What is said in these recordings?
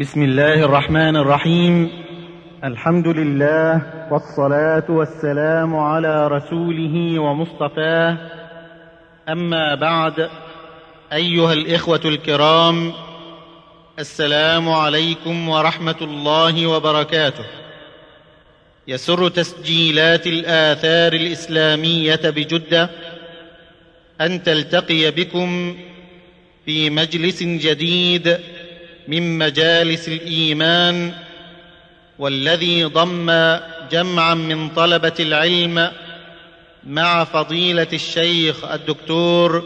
بسم الله الرحمن الرحيم. الحمد لله والصلاة والسلام على رسوله ومصطفاه أما بعد أيها الإخوة الكرام السلام عليكم ورحمة الله وبركاته. يسر تسجيلات الآثار الإسلامية بجدة أن تلتقي بكم في مجلس جديد من مجالس الإيمان والذي ضم جمعا من طلبة العلم مع فضيلة الشيخ الدكتور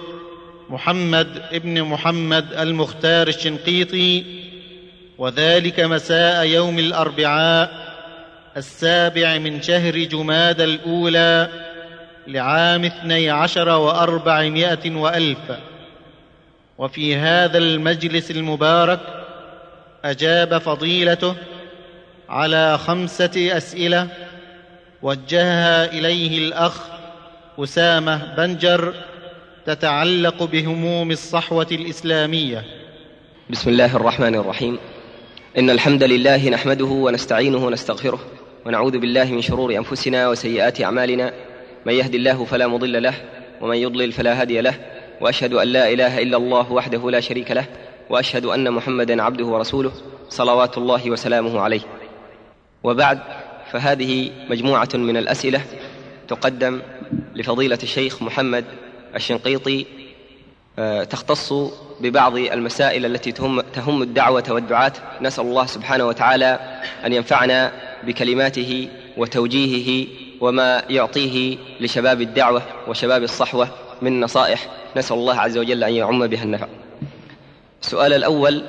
محمد ابن محمد المختار الشنقيطي وذلك مساء يوم الأربعاء السابع من شهر جماد الأولى لعام اثني عشر وأربعمائة وألف. وفي هذا المجلس المبارك أجاب فضيلته على خمسة أسئلة وجهها إليه الأخ أسامة بنجر تتعلق بهموم الصحوة الإسلامية. بسم الله الرحمن الرحيم. إن الحمد لله نحمده ونستعينه ونستغفره ونعوذ بالله من شرور أنفسنا وسيئات أعمالنا. من يهد الله فلا مضل له ومن يضلل فلا هادي له وأشهد أن لا إله إلا الله وحده لا شريك له وأشهد أن محمدا عبده ورسوله صلوات الله وسلامه عليه. وبعد فهذه مجموعة من الأسئلة تقدم لفضيلة الشيخ محمد الشنقيطي تختص ببعض المسائل التي تهم, تهم الدعوة والدعاة. نسأل الله سبحانه وتعالى أن ينفعنا بكلماته وتوجيهه وما يعطيه لشباب الدعوة وشباب الصحوة من نصائح. نسأل الله عز وجل أن يعم بها النفع. السؤال الأول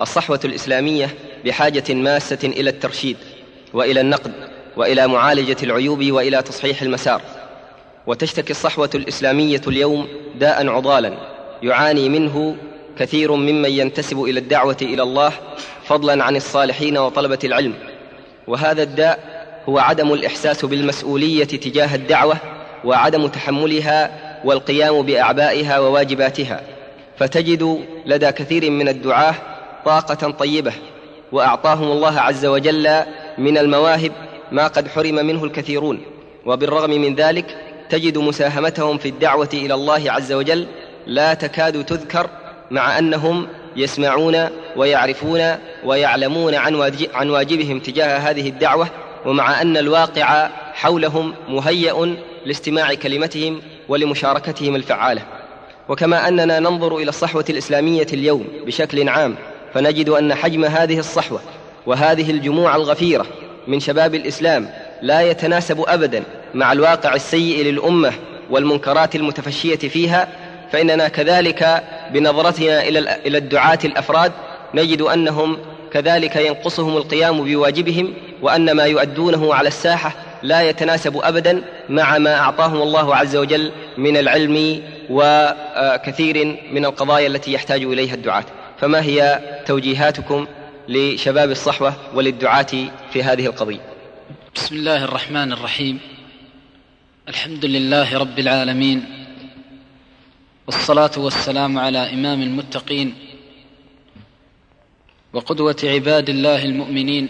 الصحوة الإسلامية بحاجة ماسة إلى الترشيد وإلى النقد وإلى معالجة العيوب وإلى تصحيح المسار. وتشتكي الصحوة الإسلامية اليوم داء عضالا يعاني منه كثير ممن ينتسب إلى الدعوة إلى الله فضلا عن الصالحين وطلبة العلم. وهذا الداء هو عدم الإحساس بالمسؤولية تجاه الدعوة وعدم تحملها والقيام بأعبائها وواجباتها. فتجد لدى كثير من الدعاة طاقة طيبة وأعطاهم الله عز وجل من المواهب ما قد حرم منه الكثيرون. وبالرغم من ذلك تجد مساهمتهم في الدعوة إلى الله عز وجل لا تكاد تذكر مع أنهم يسمعون ويعرفون ويعلمون عن واجبهم تجاه هذه الدعوة ومع أن الواقع حولهم مهيأ لاستماع كلمتهم ولمشاركتهم الفعالة. وكما أننا ننظر إلى الصحوة الإسلامية اليوم بشكل عام فنجد أن حجم هذه الصحوة وهذه الجموع الغفيرة من شباب الإسلام لا يتناسب ابدا مع الواقع السيء للأمة والمنكرات المتفشية فيها فإننا كذلك بنظرتنا إلى الدعاة الأفراد نجد أنهم كذلك ينقصهم القيام بواجبهم وأن ما يؤدونه على الساحة لا يتناسب ابدا مع ما أعطاهم الله عز وجل من العلم وكثير من القضايا التي يحتاج إليها الدعاة. فما هي توجيهاتكم لشباب الصحوة وللدعاة في هذه القضية؟ بسم الله الرحمن الرحيم. الحمد لله رب العالمين. والصلاة والسلام على إمام المتقين وقدوة عباد الله المؤمنين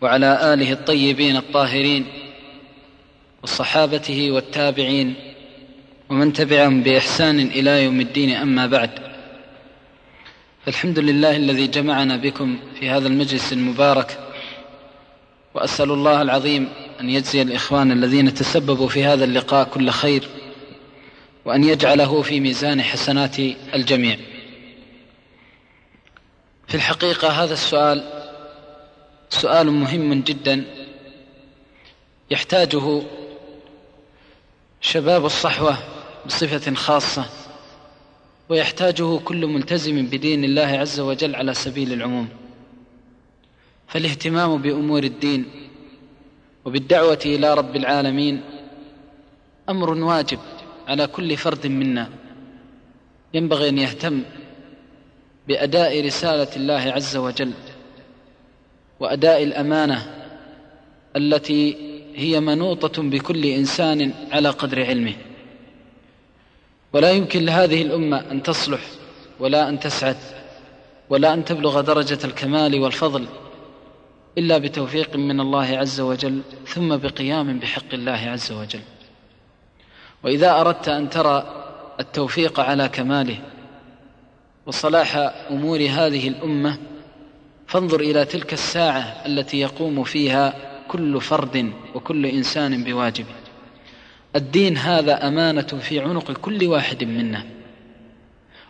وعلى آله الطيبين الطاهرين وصحابته والتابعين ومن تبعهم بإحسان إلى يوم الدين أما بعد. فالحمد لله الذي جمعنا بكم في هذا المجلس المبارك وأسأل الله العظيم أن يجزي الإخوان الذين تسببوا في هذا اللقاء كل خير وأن يجعله في ميزان حسنات الجميع. في الحقيقة هذا السؤال سؤال مهم جدا يحتاجه شباب الصحوة بصفة خاصة ويحتاجه كل ملتزم بدين الله عز وجل على سبيل العموم. فالاهتمام بأمور الدين وبالدعوة إلى رب العالمين أمر واجب على كل فرد منا. ينبغي أن يهتم بأداء رسالة الله عز وجل. وأداء الأمانة التي هي منوطة بكل إنسان على قدر علمه. ولا يمكن لهذه الأمة أن تصلح ولا أن تسعد ولا أن تبلغ درجة الكمال والفضل إلا بتوفيق من الله عز وجل ثم بقيام بحق الله عز وجل. وإذا أردت أن ترى التوفيق على كماله وصلاح أمور هذه الأمة فانظر إلى تلك الساعة التي يقوم فيها كل فرد وكل إنسان بواجبه. الدين هذا أمانة في عنق كل واحد منا.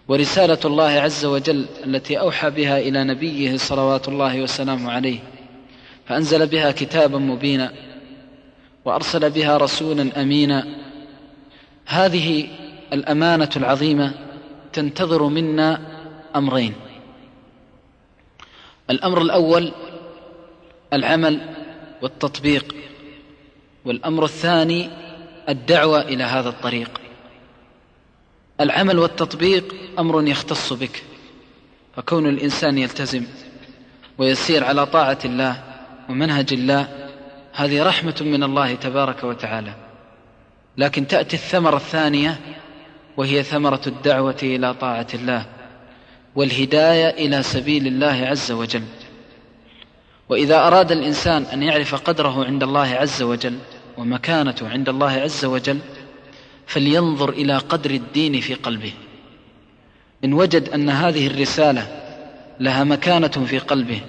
ورسالة الله عز وجل التي أوحى بها إلى نبيه صلوات الله وسلامه عليه فأنزل بها كتابا مبينا وأرسل بها رسولا أمينا. هذه الأمانة العظيمة تنتظر منا أمرين. الأمر الأول العمل والتطبيق والأمر الثاني الدعوة إلى هذا الطريق. العمل والتطبيق أمر يختص بك فكون الإنسان يلتزم ويسير على طاعة الله ومنهج الله هذه رحمة من الله تبارك وتعالى. لكن تأتي الثمرة الثانية وهي ثمرة الدعوة إلى طاعة الله. والهداية إلى سبيل الله عز وجل. وإذا أراد الإنسان أن يعرف قدره عند الله عز وجل ومكانته عند الله عز وجل فلينظر إلى قدر الدين في قلبه. إن وجد أن هذه الرسالة لها مكانة في قلبه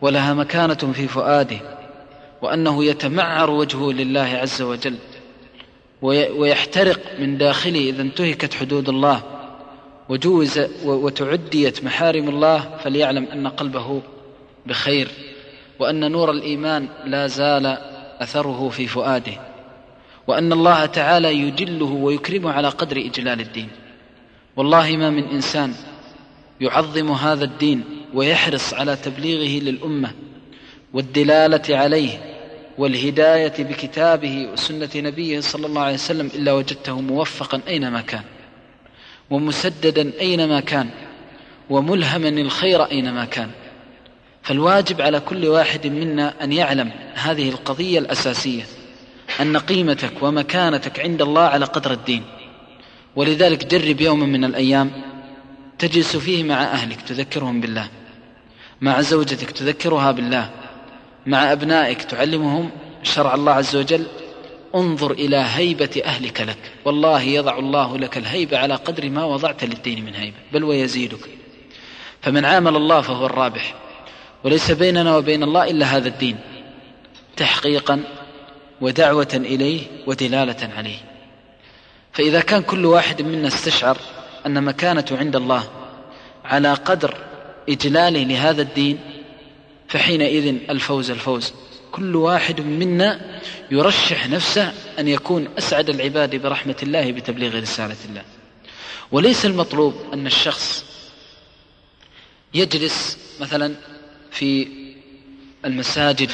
ولها مكانة في فؤاده وأنه يتمعر وجهه لله عز وجل ويحترق من داخله إذا انتهكت حدود الله وجوز وتعديت محارم الله فليعلم أن قلبه بخير وأن نور الإيمان لا زال أثره في فؤاده وأن الله تعالى يجله ويكرمه على قدر إجلال الدين. والله ما من إنسان يعظم هذا الدين ويحرص على تبليغه للأمة والدلالة عليه والهداية بكتابه وسنة نبيه صلى الله عليه وسلم إلا وجدته موفقا أينما كان. ومسددا أينما كان وملهما الخير أينما كان. فالواجب على كل واحد منا أن يعلم هذه القضية الأساسية أن قيمتك ومكانتك عند الله على قدر الدين. ولذلك جرب يوما من الأيام تجلس فيه مع أهلك تذكرهم بالله مع زوجتك تذكرها بالله مع أبنائك تعلمهم شرع الله عز وجل انظر إلى هيبة أهلك لك. والله يضع الله لك الهيبة على قدر ما وضعت للدين من هيبة. بل ويزيدك. فمن عامل الله فهو الرابح. وليس بيننا وبين الله إلا هذا الدين. تحقيقا ودعوة إليه ودلالة عليه. فإذا كان كل واحد منا استشعر أن مكانته عند الله على قدر إجلاله لهذا الدين فحينئذ الفوز الفوز. كل واحد منا يرشح نفسه أن يكون أسعد العباد برحمة الله بتبليغ رسالة الله. وليس المطلوب أن الشخص يجلس مثلا في المساجد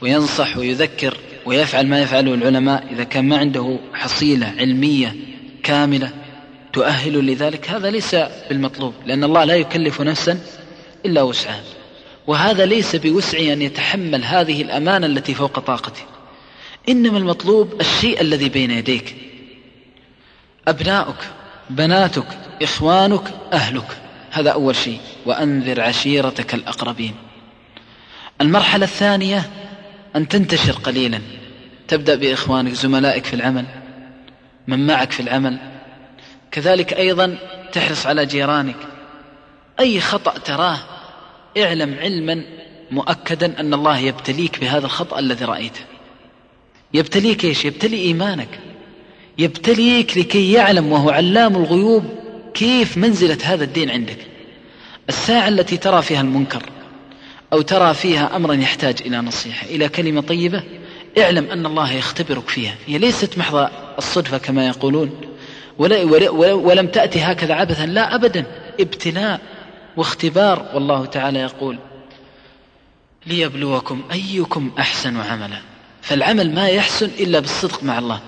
وينصح ويذكر ويفعل ما يفعله العلماء إذا كان ما عنده حصيلة علمية كاملة تؤهل لذلك. هذا ليس بالمطلوب لأن الله لا يكلف نفسا إلا وسعها. وهذا ليس بوسعه أن يتحمل هذه الأمانة التي فوق طاقته إنما المطلوب الشيء الذي بين يديك. أبناؤك بناتك إخوانك أهلك. هذا أول شيء. وأنذر عشيرتك الأقربين. المرحلة الثانية أن تنتشر قليلا. تبدأ بإخوانك زملائك في العمل من معك في العمل. كذلك أيضا تحرص على جيرانك. أي خطأ تراه اعلم علما مؤكدا أن الله يبتليك بهذا الخطأ الذي رأيته. يبتليك إيش؟ يبتلي إيمانك. يبتليك لكي يعلم وهو علام الغيوب كيف منزلة هذا الدين عندك. الساعة التي ترى فيها المنكر أو ترى فيها أمرا يحتاج إلى نصيحة إلى كلمة طيبة اعلم أن الله يختبرك فيها. هي ليست محض الصدفة كما يقولون. ولم تأتي هكذا عبثا لا أبدا. ابتلاء واختبار والله تعالى يقول ليبلوكم أيكم أحسن عملا. فالعمل ما يحسن إلا بالصدق مع الله.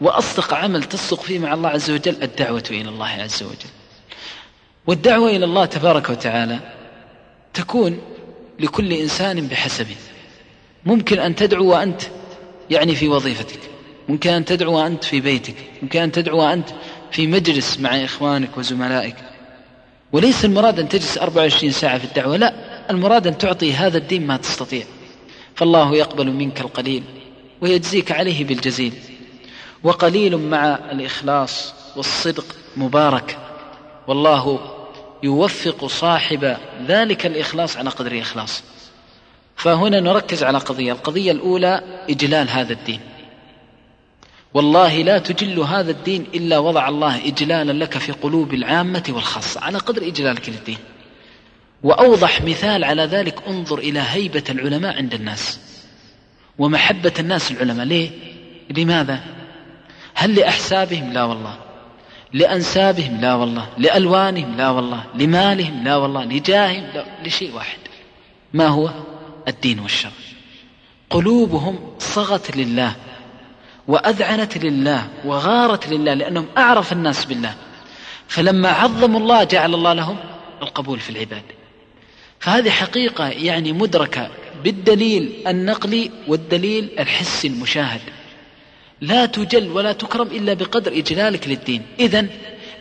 وأصدق عمل تصدق فيه مع الله عز وجل الدعوة إلى الله عز وجل. والدعوة إلى الله تبارك وتعالى تكون لكل إنسان بحسبه. ممكن أن تدعو وأنت يعني في وظيفتك. ممكن أن تدعو وأنت في بيتك. ممكن أن تدعو وأنت في مجلس مع إخوانك وزملائك. وليس المراد أن تجلس 24 ساعة في الدعوة لا المراد أن تعطي هذا الدين ما تستطيع. فالله يقبل منك القليل ويجزيك عليه بالجزيل. وقليل مع الإخلاص والصدق مبارك. والله يوفق صاحب ذلك الإخلاص على قدر الإخلاص. فهنا نركز على قضية القضية الأولى إجلال هذا الدين. والله لا تجل هذا الدين إلا وضع الله إجلالا لك في قلوب العامة والخاصة على قدر إجلالك للدين وأوضح مثال على ذلك انظر إلى هيبة العلماء عند الناس ومحبة الناس العلماء ليه؟ لماذا؟ هل لأحسابهم؟ لا والله لأنسابهم؟ لا والله لألوانهم؟ لا والله لمالهم؟ لا والله لجاههم؟ لا لشيء واحد ما هو؟ الدين والشر قلوبهم صغت لله وأذعنت لله وغارت لله لأنهم أعرف الناس بالله. فلما عظموا الله جعل الله لهم القبول في العباد. فهذه حقيقة يعني مدركة بالدليل النقلي والدليل الحسي المشاهد. لا تجل ولا تكرم إلا بقدر إجلالك للدين. إذا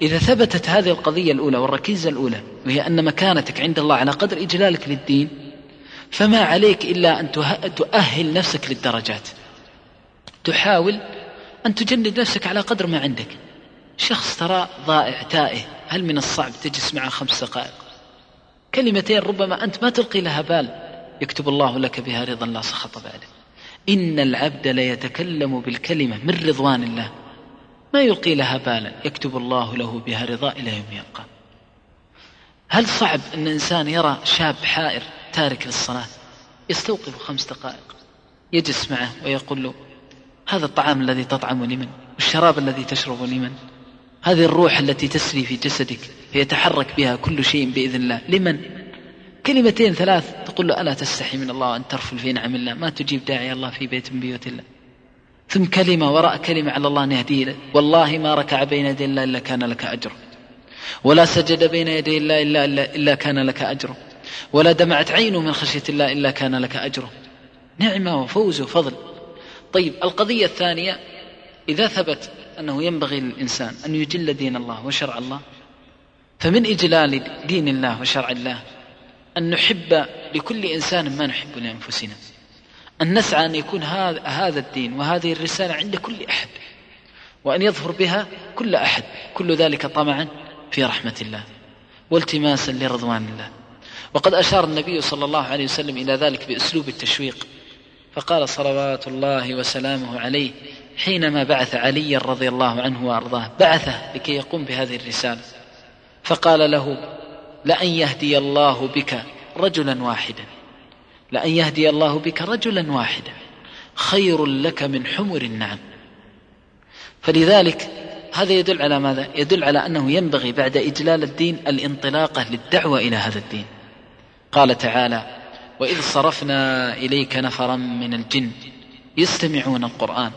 إذا ثبتت هذه القضية الأولى والركيزة الأولى وهي أن مكانتك عند الله على قدر إجلالك للدين فما عليك إلا أن تؤهل نفسك للدرجات. تحاول أن تجند نفسك على قدر ما عندك. شخص ترى ضائع تائه هل من الصعب تجلس معه خمس دقائق؟ كلمتين ربما أنت ما تلقي لها بال. يكتب الله لك بها رضا لا سخط بعده. إن العبد ليتكلم بالكلمة من رضوان الله. ما يلقي لها بالا يكتب الله له بها رضا إلى يوم يلقى. هل صعب أن إنسان يرى شاب حائر تارك للصلاة؟ يستوقف خمس دقائق يجلس معه ويقول له هذا الطعام الذي تطعم لمن والشراب الذي تشرب لمن هذه الروح التي تسري في جسدك فيتحرك بها كل شيء بإذن الله. لمن؟ كلمتين ثلاث تقول له ألا تستحي من الله أن ترفل في نعم الله؟ ما تجيب داعي الله في بيت من بيوت الله. ثم كلمة وراء كلمة على الله نهدي والله ما ركع بين يدي الله إلا كان لك أجر. ولا سجد بين يدي الله إلا, إلا, إلا كان لك أجر. ولا دمعت عينه من خشية الله إلا كان لك أجر. نعمة وفوز وفضل. طيب القضية الثانية إذا ثبت أنه ينبغي للإنسان أن يجل دين الله وشرع الله فمن إجلال دين الله وشرع الله أن نحب لكل إنسان ما نحب لأنفسنا. أن نسعى أن يكون هذا الدين وهذه الرسالة عند كل أحد وأن يظفر بها كل أحد كل ذلك طمعا في رحمة الله والتماسا لرضوان الله. وقد أشار النبي صلى الله عليه وسلم إلى ذلك بأسلوب التشويق. فقال صلوات الله وسلامه عليه حينما بعث عليا رضي الله عنه وأرضاه بعثه لكي يقوم بهذه الرسالة. فقال له لأن يهدي الله بك رجلا واحدا. لأن يهدي الله بك رجلا واحدا. خير لك من حمر النعم. فلذلك هذا يدل على ماذا؟ يدل على أنه ينبغي بعد إجلال الدين الانطلاقه للدعوة إلى هذا الدين. قال تعالى وإذ صرفنا إليك نفرا من الجن يستمعون القرآن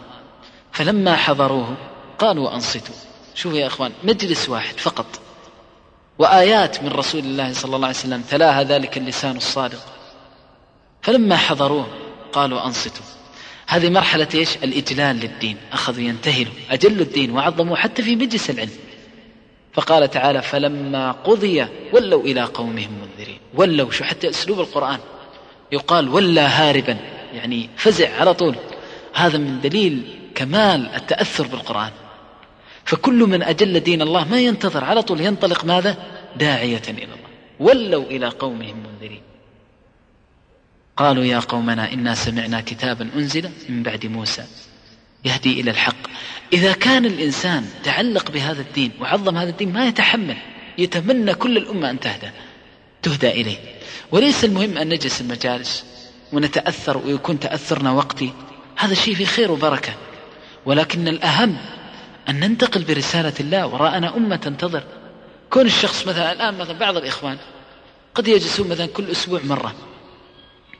فلما حضروه قالوا أنصتوا. شوفوا يا إخوان مجلس واحد فقط. وآيات من رسول الله صلى الله عليه وسلم تلاها ذلك اللسان الصادق. فلما حضروه قالوا أنصتوا. هذه مرحلة إيش؟ الإجلال للدين، أخذوا ينتهلوا، أجلوا الدين وعظموا حتى في مجلس العلم. فقال تعالى: فلما قضي ولوا إلى قومهم منذرين، ولوا شو حتى أسلوب القرآن. يقال ولا هاربا يعني فزع على طول. هذا من دليل كمال التأثر بالقرآن. فكل من أجل دين الله ما ينتظر على طول ينطلق ماذا؟ داعية إلى الله. ولوا إلى قومهم منذرين. قالوا يا قومنا إنا سمعنا كتابا أنزل من بعد موسى يهدي إلى الحق. إذا كان الإنسان تعلق بهذا الدين وعظم هذا الدين ما يتحمل يتمنى كل الأمة أن تهدى. تهدى إليه. وليس المهم أن نجلس المجالس ونتأثر ويكون تأثرنا وقتي. هذا شيء في خير وبركة. ولكن الأهم أن ننتقل برسالة الله وراءنا أمة تنتظر. كون الشخص مثلا الآن مثلا بعض الإخوان قد يجلسون مثلا كل أسبوع مرة.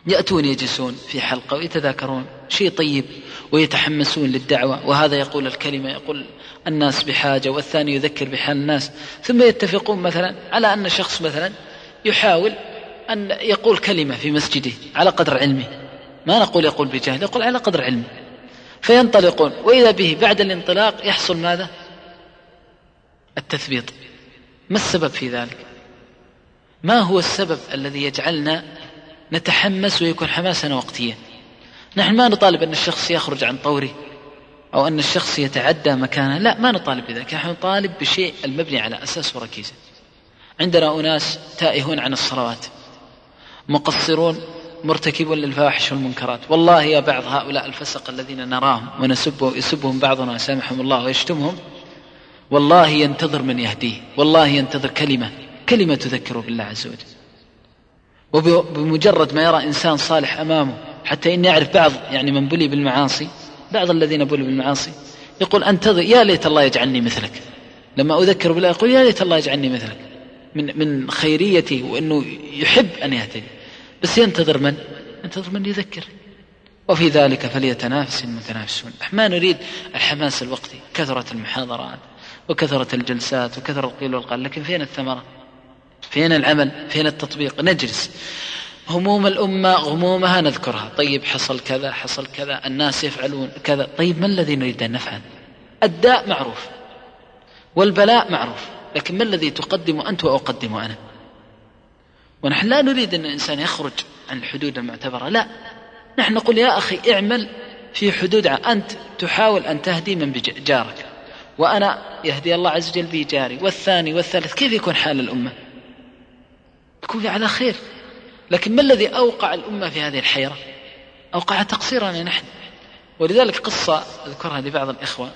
يأتون يجلسون في حلقة ويتذاكرون. شيء طيب ويتحمسون للدعوة. وهذا يقول الكلمة يقول الناس بحاجة والثاني يذكر بحال الناس. ثم يتفقون مثلا على أن شخص مثلا يحاول أن يقول كلمة في مسجده على قدر علمه. ما نقول يقول بجهل يقول على قدر علمه. فينطلقون وإذا به بعد الانطلاق يحصل ماذا؟ التثبيط. ما السبب في ذلك؟ ما هو السبب الذي يجعلنا نتحمس ويكون حماسنا وقتيا؟ نحن ما نطالب أن الشخص يخرج عن طوره أو أن الشخص يتعدى مكانه. لا ما نطالب بذلك. نحن نطالب بشيء المبني على أساس وركيزة. عندنا أناس تائهون عن الصلوات مقصرون مرتكبون للفواحش والمنكرات. والله يا بعض هؤلاء الفسق الذين نراهم ونسب يسبهم بعضنا سامحهم الله ويشتمهم والله ينتظر من يهديه والله ينتظر كلمة كلمة تذكره بالله عز وجل. وبمجرد ما يرى إنسان صالح أمامه حتى إني أعرف بعض يعني من بلي بالمعاصي بعض الذين بلوا بالمعاصي يقول أنتظر يا ليت الله يجعلني مثلك. لما أذكر بالله يقول يا ليت الله يجعلني مثلك. من من خيريته وأنه يحب أن يهتدي. بس ينتظر من؟ ينتظر من يذكر. وفي ذلك فليتنافس المتنافسون. ما نريد الحماس الوقتي كثرة المحاضرات وكثرة الجلسات وكثرة القيل والقال لكن فين الثمرة؟ فين العمل فين التطبيق؟ نجلس. هموم الأمة غمومها نذكرها. طيب حصل كذا حصل كذا الناس يفعلون كذا. طيب ما الذي نريد أن نفعل؟ الداء معروف والبلاء معروف. لكن ما الذي تقدم أنت وأقدم أنا؟ ونحن لا نريد أن الإنسان يخرج عن الحدود المعتبرة لا. نحن نقول يا أخي اعمل في حدود أنت تحاول أن تهدي من جارك. وأنا يهدي الله عز وجل بي جاري والثاني والثالث كيف يكون حال الأمة؟ تكون على خير. لكن ما الذي أوقع الأمة في هذه الحيرة؟ أوقع تقصيرنا نحن. ولذلك قصة أذكرها لبعض الإخوة.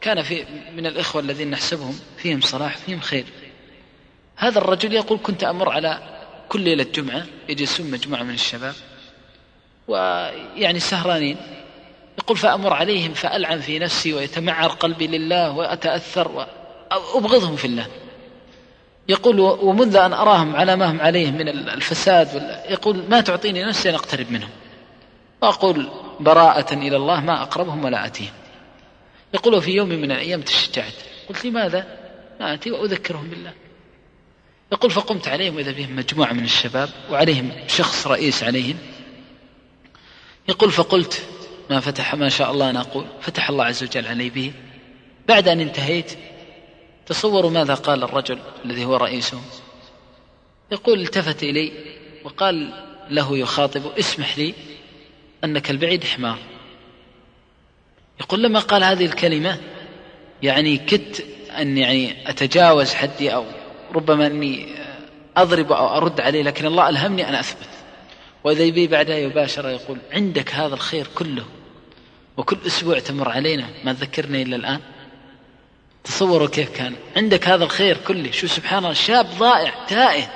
كان في من الإخوة الذين نحسبهم فيهم صلاح فيهم خير. هذا الرجل يقول كنت أمر على كل ليلة جمعة يجلسون مجموعة من الشباب ويعني سهرانين. يقول فأمر عليهم فألعن في نفسي ويتمعر قلبي لله وأتأثر وأبغضهم في الله. يقول ومنذ أن أراهم على ما هم عليه من الفساد يقول ما تعطيني نفسي أن أقترب منهم؟ وأقول براءة إلى الله ما أقربهم ولا أتيهم. يقول في يوم من الأيام تشجعت قلت لماذا؟ ما أتي وأذكرهم بالله. يقول فقمت عليهم وإذا بهم مجموعة من الشباب وعليهم شخص رئيس عليهم. يقول فقلت ما فتح ما شاء الله أنا أقول فتح الله عز وجل علي به. بعد أن انتهيت تصوروا ماذا قال الرجل الذي هو رئيسهم يقول التفت إلي وقال له يخاطب اسمح لي أنك البعيد حمار. يقول لما قال هذه الكلمة يعني كدت أن يعني أتجاوز حدي أو ربما أني أضرب أو أرد عليه لكن الله ألهمني أن أثبت. وإذا يبي بعدها يباشر يقول عندك هذا الخير كله وكل أسبوع تمر علينا ما تذكرني إلا الآن. تصوروا كيف كان. عندك هذا الخير كله. شو سبحان الله شاب ضائع تائه.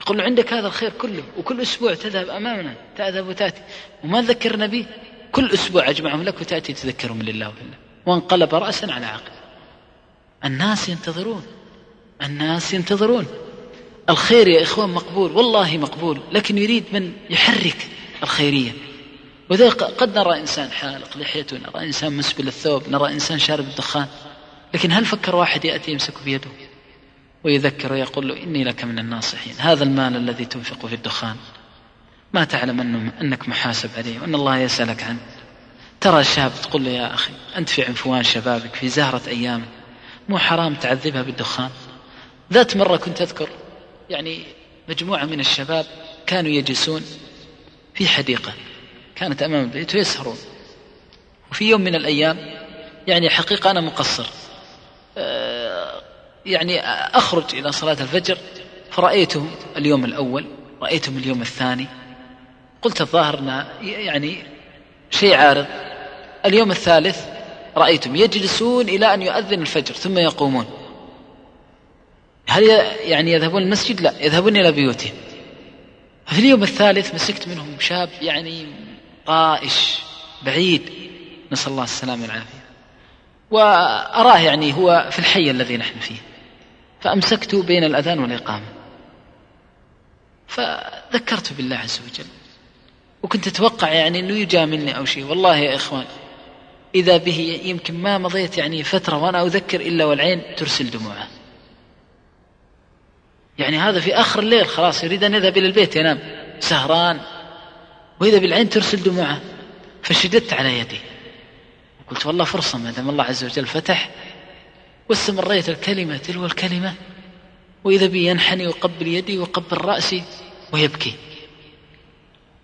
يقول له عندك هذا الخير كله وكل أسبوع تذهب أمامنا تذهب وتأتي. وما ذكرنا به كل أسبوع أجمعهم لك وتأتي تذكرهم لله وفي وانقلب رأسا على عقل. الناس ينتظرون. الناس ينتظرون. الخير يا إخوان مقبول. والله مقبول. لكن يريد من يحرك الخيرية. وذلك قد نرى إنسان حالق لحيته نرى إنسان مسبل الثوب نرى إنسان شارب الدخان. لكن هل فكر واحد يأتي يمسك بيده ويذكر ويقول له إني لك من الناصحين؟ هذا المال الذي تنفق في الدخان. ما تعلم أنه أنك محاسب عليه وأن الله يسألك عنه. ترى شاب تقول له يا أخي أنت في عنفوان شبابك في زهرة أيامك مو حرام تعذبها بالدخان؟ ذات مرة كنت أذكر يعني مجموعة من الشباب كانوا يجلسون في حديقة كانت أمام البيت ويسهرون. وفي يوم من الأيام يعني حقيقة أنا مقصر. آه، يعني أخرج إلى صلاة الفجر فرأيتهم اليوم الأول رأيتهم اليوم الثاني قلت الظاهر يعني شيء عارض. اليوم الثالث رأيتم يجلسون إلى أن يؤذن الفجر ثم يقومون. هل يعني يذهبون المسجد؟ لا يذهبون إلى بيوتهم. في اليوم الثالث مسكت منهم شاب يعني طائش بعيد. نسأل الله السلامة والعافية. وأراه يعني هو في الحي الذي نحن فيه. فأمسكت بين الأذان والإقامة. فذكرت بالله عز وجل. وكنت أتوقع يعني أنه يجاملني أو شيء. والله يا إخوان إذا به يمكن ما مضيت يعني فترة وأنا أذكر إلا والعين ترسل دموعه. يعني هذا في آخر الليل خلاص يريد أن يذهب إلى البيت ينام سهران وإذا بالعين ترسل دموعه فشددت على يدي. قلت والله فرصة ما دام الله عز وجل فتح واستمريت الكلمة تلو الكلمة وإذا بي ينحني ويقبل يدي ويقبل رأسي ويبكي.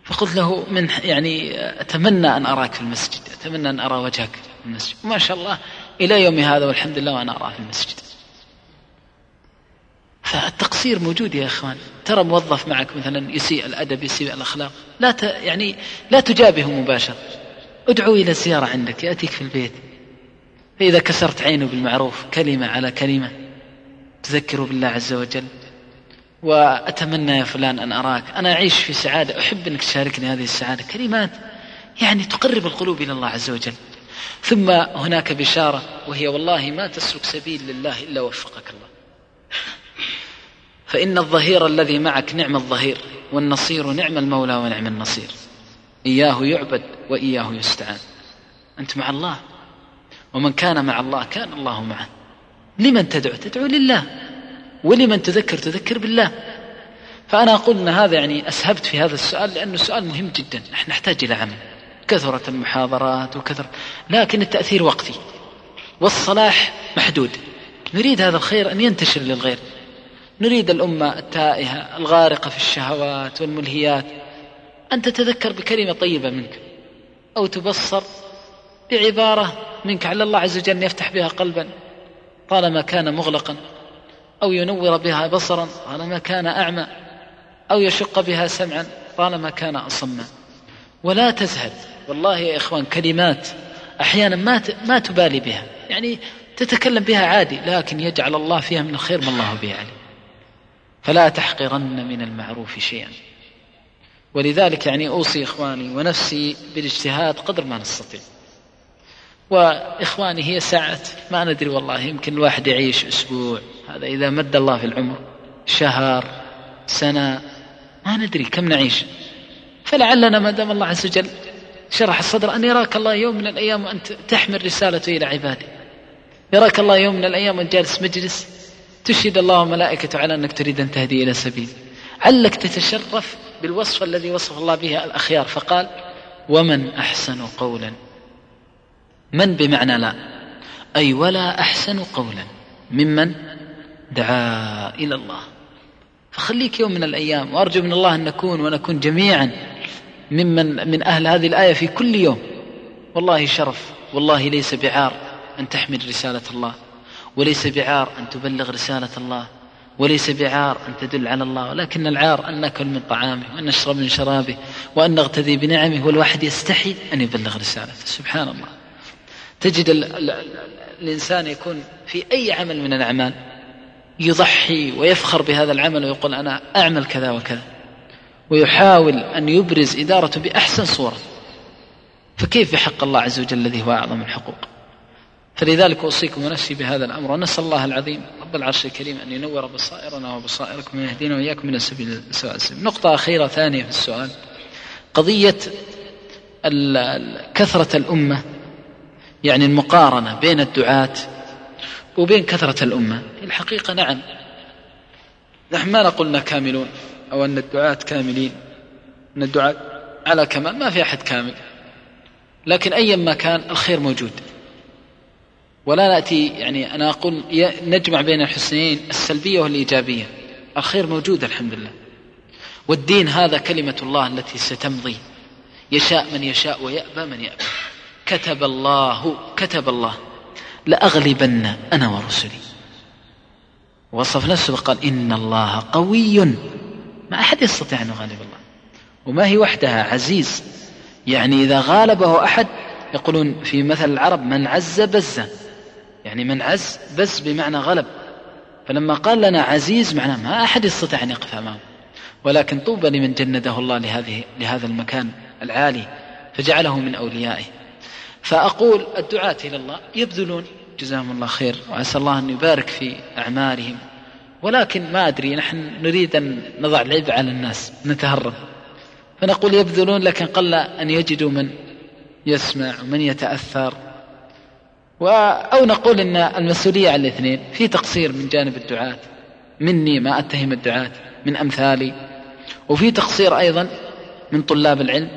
فقلت له من يعني أتمنى أن أراك في المسجد أتمنى أن أرى وجهك في المسجد. وما شاء الله إلى يومي هذا والحمد لله وأنا أراه في المسجد. فالتقصير موجود يا إخوان. ترى موظف معك مثلا يسيء الأدب يسيء الأخلاق. لا ت... يعني لا تجابهه مباشرة. ادعو إلى الزيارة عندك يأتيك في البيت. فإذا كسرت عينه بالمعروف كلمة على كلمة تذكره بالله عز وجل. وأتمنى يا فلان أن أراك. أنا أعيش في سعادة. أحب أنك تشاركني هذه السعادة. كلمات يعني تقرب القلوب إلى الله عز وجل. ثم هناك بشارة وهي والله ما تسلك سبيل لله إلا وفقك الله. فإن الظهير الذي معك نعم الظهير والنصير نعم المولى ونعم النصير. إياه يعبد وإياه يستعان. أنت مع الله. ومن كان مع الله كان الله معه. لمن تدعو؟ تدعو لله. ولمن تذكر تذكر بالله. فأنا أقول أن هذا يعني أسهبت في هذا السؤال لأنه سؤال مهم جدا. نحن نحتاج إلى عمل. كثرت المحاضرات وكثر لكن التأثير وقتي. والصلاح محدود. نريد هذا الخير أن ينتشر للغير. نريد الأمة التائهة الغارقة في الشهوات والملهيات أن تتذكر بكلمة طيبة منك. أو تبصر بعبارة منك على الله عز وجل يفتح بها قلبا. طالما كان مغلقا. أو ينور بها بصرا طالما كان أعمى أو يشق بها سمعا طالما كان أصما. ولا تزهد والله يا إخوان كلمات أحيانا ما ما تبالي بها يعني تتكلم بها عادي لكن يجعل الله فيها من الخير ما الله به عليه فلا تحقرن من المعروف شيئا. ولذلك يعني أوصي إخواني ونفسي بالاجتهاد قدر ما نستطيع. وإخواني هي ساعة ما ندري والله يمكن الواحد يعيش أسبوع. هذا إذا مد الله في العمر شهر سنة ما ندري كم نعيش. فلعلنا ما دام الله عز وجل شرح الصدر أن يراك الله يوم من الأيام وأنت تحمل رسالته إلى عباده. يراك الله يوم من الأيام وأنت جالس مجلس تشهد الله وملائكته على أنك تريد أن تهدي إلى سبيل. علك تتشرف بالوصف الذي وصف الله به الأخيار فقال ومن أحسن قولا؟ من بمعنى لا. أي ولا أحسن قولا. ممن؟ دعا إلى الله. فخليك يوم من الأيام وأرجو من الله أن نكون ونكون جميعا ممن من أهل هذه الآية في كل يوم. والله شرف والله ليس بعار أن تحمل رسالة الله وليس بعار أن تبلغ رسالة الله وليس بعار أن تدل على الله. ولكن العار أن نأكل من طعامه وأن نشرب من شرابه وأن نغتدي بنعمه والواحد يستحي أن يبلغ رسالته. سبحان الله. تجد ال ال الإنسان يكون في أي عمل من الأعمال يضحي ويفخر بهذا العمل ويقول أنا أعمل كذا وكذا. ويحاول أن يبرز إدارته بأحسن صورة. فكيف بحق الله عز وجل الذي هو أعظم الحقوق؟ فلذلك أوصيكم ونفسي بهذا الأمر ونسأل الله العظيم رب العرش الكريم أن ينور بصائرنا وبصائركم ويهدينا وإياكم من السبيل سواء السبيل نقطة أخيرة ثانية في السؤال. قضية كثرة الأمة يعني المقارنة بين الدعاة وبين كثرة الأمة. الحقيقة نعم. نحن ما نقولنا كاملون أو أن الدعاة كاملين. أن الدعاة على كمال ما في أحد كامل. لكن أيا ما كان الخير موجود. ولا نأتي يعني أنا أقول نجمع بين الحسنين السلبية والإيجابية. الخير موجود الحمد لله. والدين هذا كلمة الله التي ستمضي. يشاء من يشاء ويأبى من يأبى. كتب الله كتب الله. لأغلبن أنا ورسلي. وصف نفسه وقال إن الله قوي. ما أحد يستطيع أن يغالب الله. وما هي وحدها؟ عزيز. يعني إذا غالبه أحد يقولون في مثل العرب من عز بز. يعني من عز بز بمعنى غلب. فلما قال لنا عزيز معناه ما أحد يستطيع أن يقف أمامه. ولكن طوبى لمن جنده الله لهذه لهذا المكان العالي فجعله من أوليائه. فأقول الدعاة إلى الله يبذلون. جزاهم الله خير وعسى الله أن يبارك في أعمالهم ولكن ما أدري نحن نريد أن نضع العبء على الناس نتهرب. فنقول يبذلون لكن قل أن يجدوا من يسمع ومن يتأثر. و أو نقول أن المسؤولية على الاثنين. في تقصير من جانب الدعاة. مني ما أتهم الدعاة من أمثالي. وفي تقصير أيضا من طلاب العلم.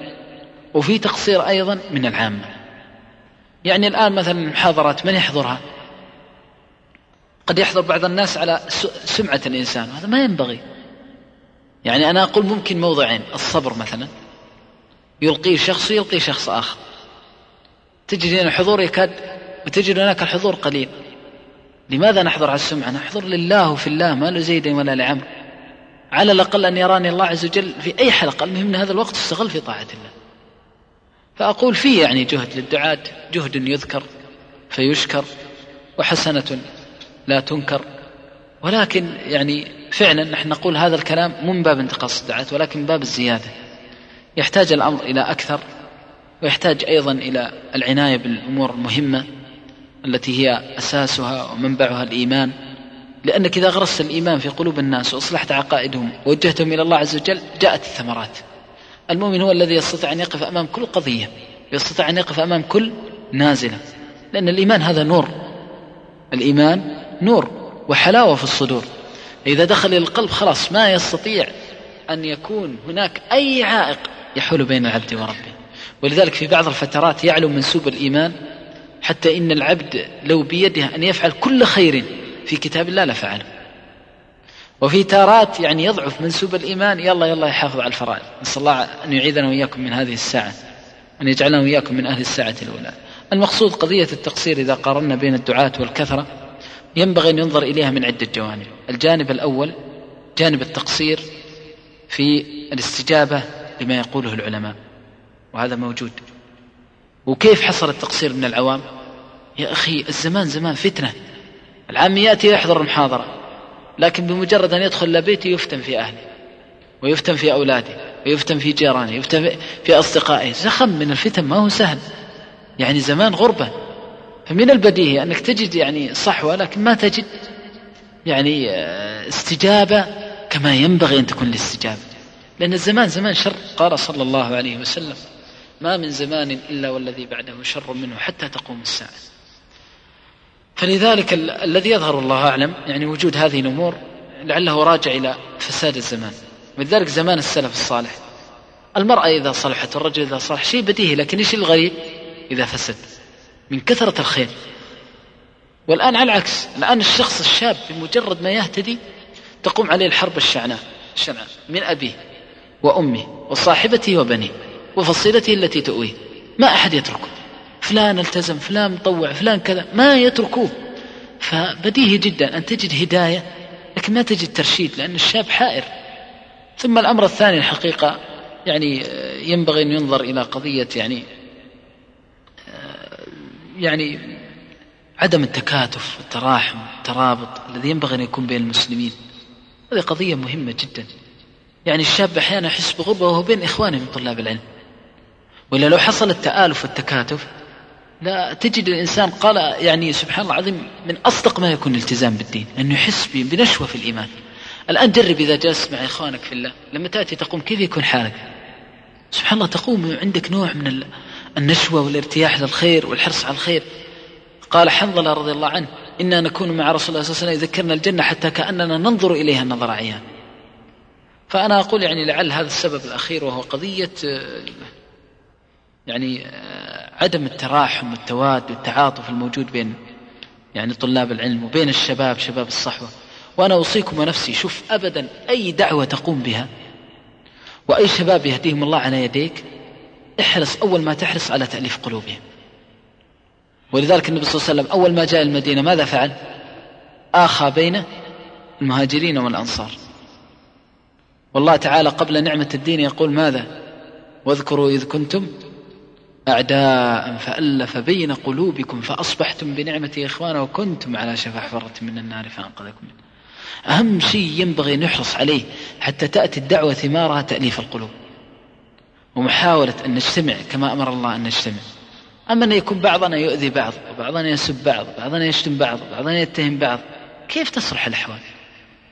وفي تقصير أيضا من العامة. يعني الآن مثلا المحاضرات من يحضرها؟ قد يحضر بعض الناس على سمعة الإنسان وهذا ما ينبغي. يعني أنا أقول ممكن موضعين الصبر مثلا يلقيه شخص ويلقي شخص آخر. تجد هنا الحضور يكاد وتجد هناك الحضور قليل. لماذا نحضر على السمعة؟ نحضر لله وفي الله ما لزيد ولا لعمر. على الأقل أن يراني الله عز وجل في أي حلقة المهم أن هذا الوقت استغل في طاعة الله. فأقول فيه يعني جهد للدعاة جهد يذكر فيشكر وحسنة لا تنكر. ولكن يعني فعلا نحن نقول هذا الكلام مو من باب انتقاص الدعاة ولكن من باب الزيادة. يحتاج الأمر إلى أكثر ويحتاج أيضا إلى العناية بالأمور المهمة التي هي أساسها ومنبعها الإيمان. لأنك إذا غرست الإيمان في قلوب الناس وأصلحت عقائدهم ووجهتهم إلى الله عز وجل جاءت الثمرات. المؤمن هو الذي يستطيع أن يقف أمام كل قضية يستطيع أن يقف أمام كل نازلة لأن الإيمان هذا نور الإيمان نور وحلاوة في الصدور. إذا دخل القلب خلاص ما يستطيع أن يكون هناك أي عائق يحول بين العبد وربه. ولذلك في بعض الفترات يعلو منسوب الإيمان حتى إن العبد لو بيده أن يفعل كل خير في كتاب الله لفعله. وفي تارات يعني يضعف منسوب الإيمان يلا يلا يحافظ على الفرائض. نسأل الله أن يعيذنا وإياكم من هذه الساعة أن يجعلنا وإياكم من أهل الساعة الأولى. المقصود قضية التقصير إذا قارنا بين الدعاة والكثرة ينبغي أن ينظر إليها من عدة جوانب. الجانب الأول جانب التقصير في الاستجابة لما يقوله العلماء وهذا موجود. وكيف حصل التقصير من العوام؟ يا أخي الزمان زمان فتنة. العام يأتي يحضر المحاضرة. لكن بمجرد أن يدخل إلى بيته يفتن في أهله ويفتن في أولاده ويفتن في جيرانه ويفتن في أصدقائه. زخم من الفتن ما هو سهل. يعني زمان غربة. فمن البديهي أنك تجد يعني صحوة لكن ما تجد يعني آه، استجابة كما ينبغي أن تكون الاستجابة. لأن الزمان زمان شر. قال صلى الله عليه وسلم ما من زمان إلا والذي بعده شر منه حتى تقوم الساعة. فلذلك ال- الذي يظهر الله أعلم يعني وجود هذه الأمور لعله راجع إلى فساد الزمان. ولذلك زمان السلف الصالح المرأة إذا صلحت والرجل إذا صلح شيء بديهي لكن إيش الغريب؟ إذا فسد من كثرة الخير. والآن على العكس الآن الشخص الشاب بمجرد ما يهتدي تقوم عليه الحرب الشعناء الشنعاء من أبيه وأمه وصاحبته وبنيه وفصيلته التي تؤويه. ما أحد يتركه. فلان التزم فلان مطوع فلان كذا ما يتركوه. فبديهي جدا أن تجد هداية لكن ما تجد ترشيد لأن الشاب حائر. ثم الأمر الثاني الحقيقة يعني ينبغي أن ينظر إلى قضية يعني يعني عدم التكاتف والتراحم والترابط الذي ينبغي أن يكون بين المسلمين. هذه قضية مهمة جدا. يعني الشاب أحيانا يحس بغربة وهو بين إخوانه من طلاب العلم. ولا لو حصل التآلف والتكاتف لا تجد الإنسان قال يعني سبحان الله العظيم من أصدق ما يكون الالتزام بالدين أنه يحس بنشوة في الإيمان. الآن جرب إذا جلست مع إخوانك في الله لما تأتي تقوم كيف يكون حالك؟ سبحان الله تقوم عندك نوع من النشوة والارتياح للخير والحرص على الخير. قال حنظلة رضي الله عنه إنا نكون مع رسول الله صلى الله عليه وسلم يذكرنا الجنة حتى كأننا ننظر إليها النظر عيان. فأنا أقول يعني لعل هذا السبب الأخير وهو قضية يعني عدم التراحم والتواد والتعاطف الموجود بين يعني طلاب العلم وبين الشباب شباب الصحوة. وأنا أوصيكم ونفسي شوف أبدا أي دعوة تقوم بها. وأي شباب يهديهم الله على يديك احرص أول ما تحرص على تأليف قلوبهم. ولذلك النبي صلى الله عليه وسلم أول ما جاء المدينة ماذا فعل؟ آخى بين المهاجرين والأنصار. والله تعالى قبل نعمة الدين يقول ماذا؟ واذكروا إذ كنتم أعداء فألف بين قلوبكم فأصبحتم بنعمة إخوانا وكنتم على شفا حفرة من النار فأنقذكم منه أهم شيء ينبغي نحرص عليه حتى تأتي الدعوة ثمارها تأليف القلوب. ومحاولة أن نجتمع كما أمر الله أن نجتمع. أما أن يكون بعضنا يؤذي بعض وبعضنا يسب بعض وبعضنا يشتم بعض وبعضنا يتهم بعض كيف تصلح الأحوال؟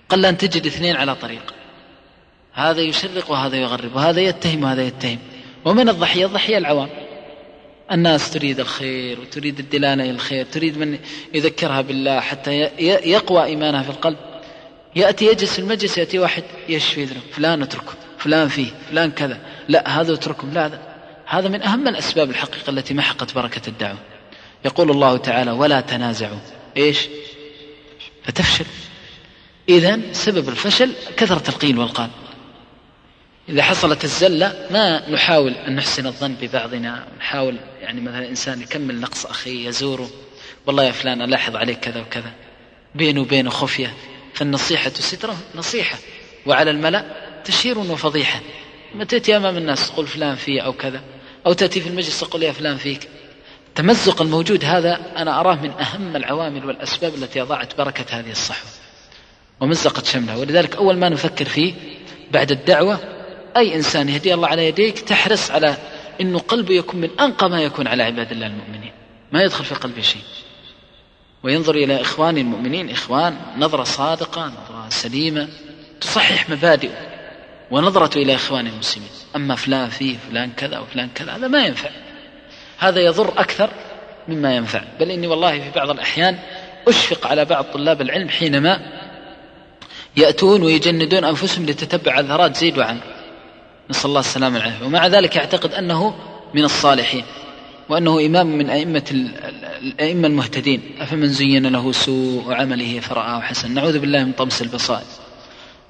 قل أن تجد اثنين على طريق. هذا يشرق وهذا يغرب وهذا يتهم وهذا يتهم. ومن الضحية؟ الضحية العوام. الناس تريد الخير وتريد الدلالة إلى الخير تريد من يذكرها بالله حتى يقوى إيمانها في القلب. يأتي يجلس في المجلس يأتي واحد يشفي ذنب فلان اتركه فلان فيه فلان كذا. لا هذا اتركه لا هذا. هذا من أهم الأسباب الحقيقة التي محقت بركة الدعوة. يقول الله تعالى ولا تنازعوا. إيش؟ فتفشل. إذا سبب الفشل كثرة القيل والقال. إذا حصلت الزلة ما نحاول أن نحسن الظن ببعضنا نحاول يعني مثلا إنسان يكمل نقص أخيه يزوره والله يا فلان ألاحظ عليك كذا وكذا بينه وبينه خفية فالنصيحة سترة نصيحة وعلى الملأ تشهير وفضيحة. ما تأتي أمام الناس تقول فلان في أو كذا أو تأتي في المجلس تقول يا فلان فيك. التمزق الموجود هذا أنا أراه من أهم العوامل والأسباب التي أضاعت بركة هذه الصحوة. ومزقت شملها ولذلك أول ما نفكر فيه بعد الدعوة أي إنسان يهدي الله على يديك تحرص على أنه قلبه يكون من أنقى ما يكون على عباد الله المؤمنين. ما يدخل في قلبه شيء. وينظر إلى إخوان المؤمنين إخوان نظرة صادقة نظرة سليمة تصحح مبادئه ونظرته إلى إخوان المسلمين. أما فلان فيه فلان كذا وفلان كذا هذا ما ينفع. هذا يضر أكثر مما ينفع. بل إني والله في بعض الأحيان أشفق على بعض طلاب العلم حينما يأتون ويجندون أنفسهم لتتبع أثرات زيد وعمر نسأل الله السلامة والعافية. ومع ذلك يعتقد أنه من الصالحين وأنه إمام من أئمة الأئمة المهتدين. أفمن زين له سوء عمله فرآه حسن نعوذ بالله من طمس البصائر.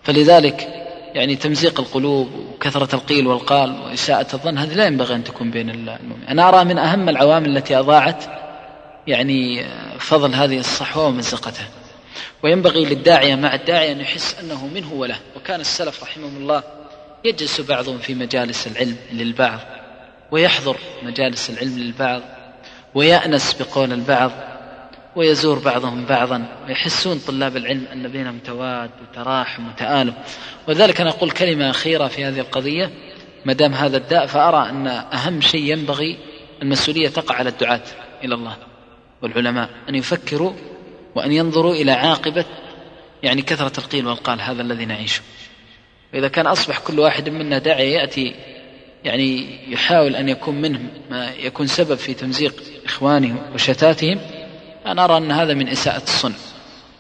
فلذلك يعني تمزيق القلوب وكثرة القيل والقال وإساءة الظن هذه لا ينبغي أن تكون بين المؤمنين. أنا أرى من أهم العوامل التي أضاعت يعني فضل هذه الصحوة ومزقتها. وينبغي للداعية مع الداعية أن يحس أنه منه وله. وكان السلف رحمهم الله يجلس بعضهم في مجالس العلم للبعض ويحضر مجالس العلم للبعض ويأنس بقول البعض ويزور بعضهم بعضا ويحسون طلاب العلم أن بينهم تواد وتراحم وتآلف ولذلك أنا أقول كلمة أخيرة في هذه القضية. ما دام هذا الداء فأرى أن أهم شيء ينبغي المسؤولية تقع على الدعاة إلى الله والعلماء أن يفكروا وأن ينظروا إلى عاقبة يعني كثرة القيل والقال هذا الذي نعيشه. وإذا كان أصبح كل واحد منا داعي يأتي يعني يحاول أن يكون منه ما يكون سبب في تمزيق إخوانه وشتاتهم أنا أرى أن هذا من إساءة الصنع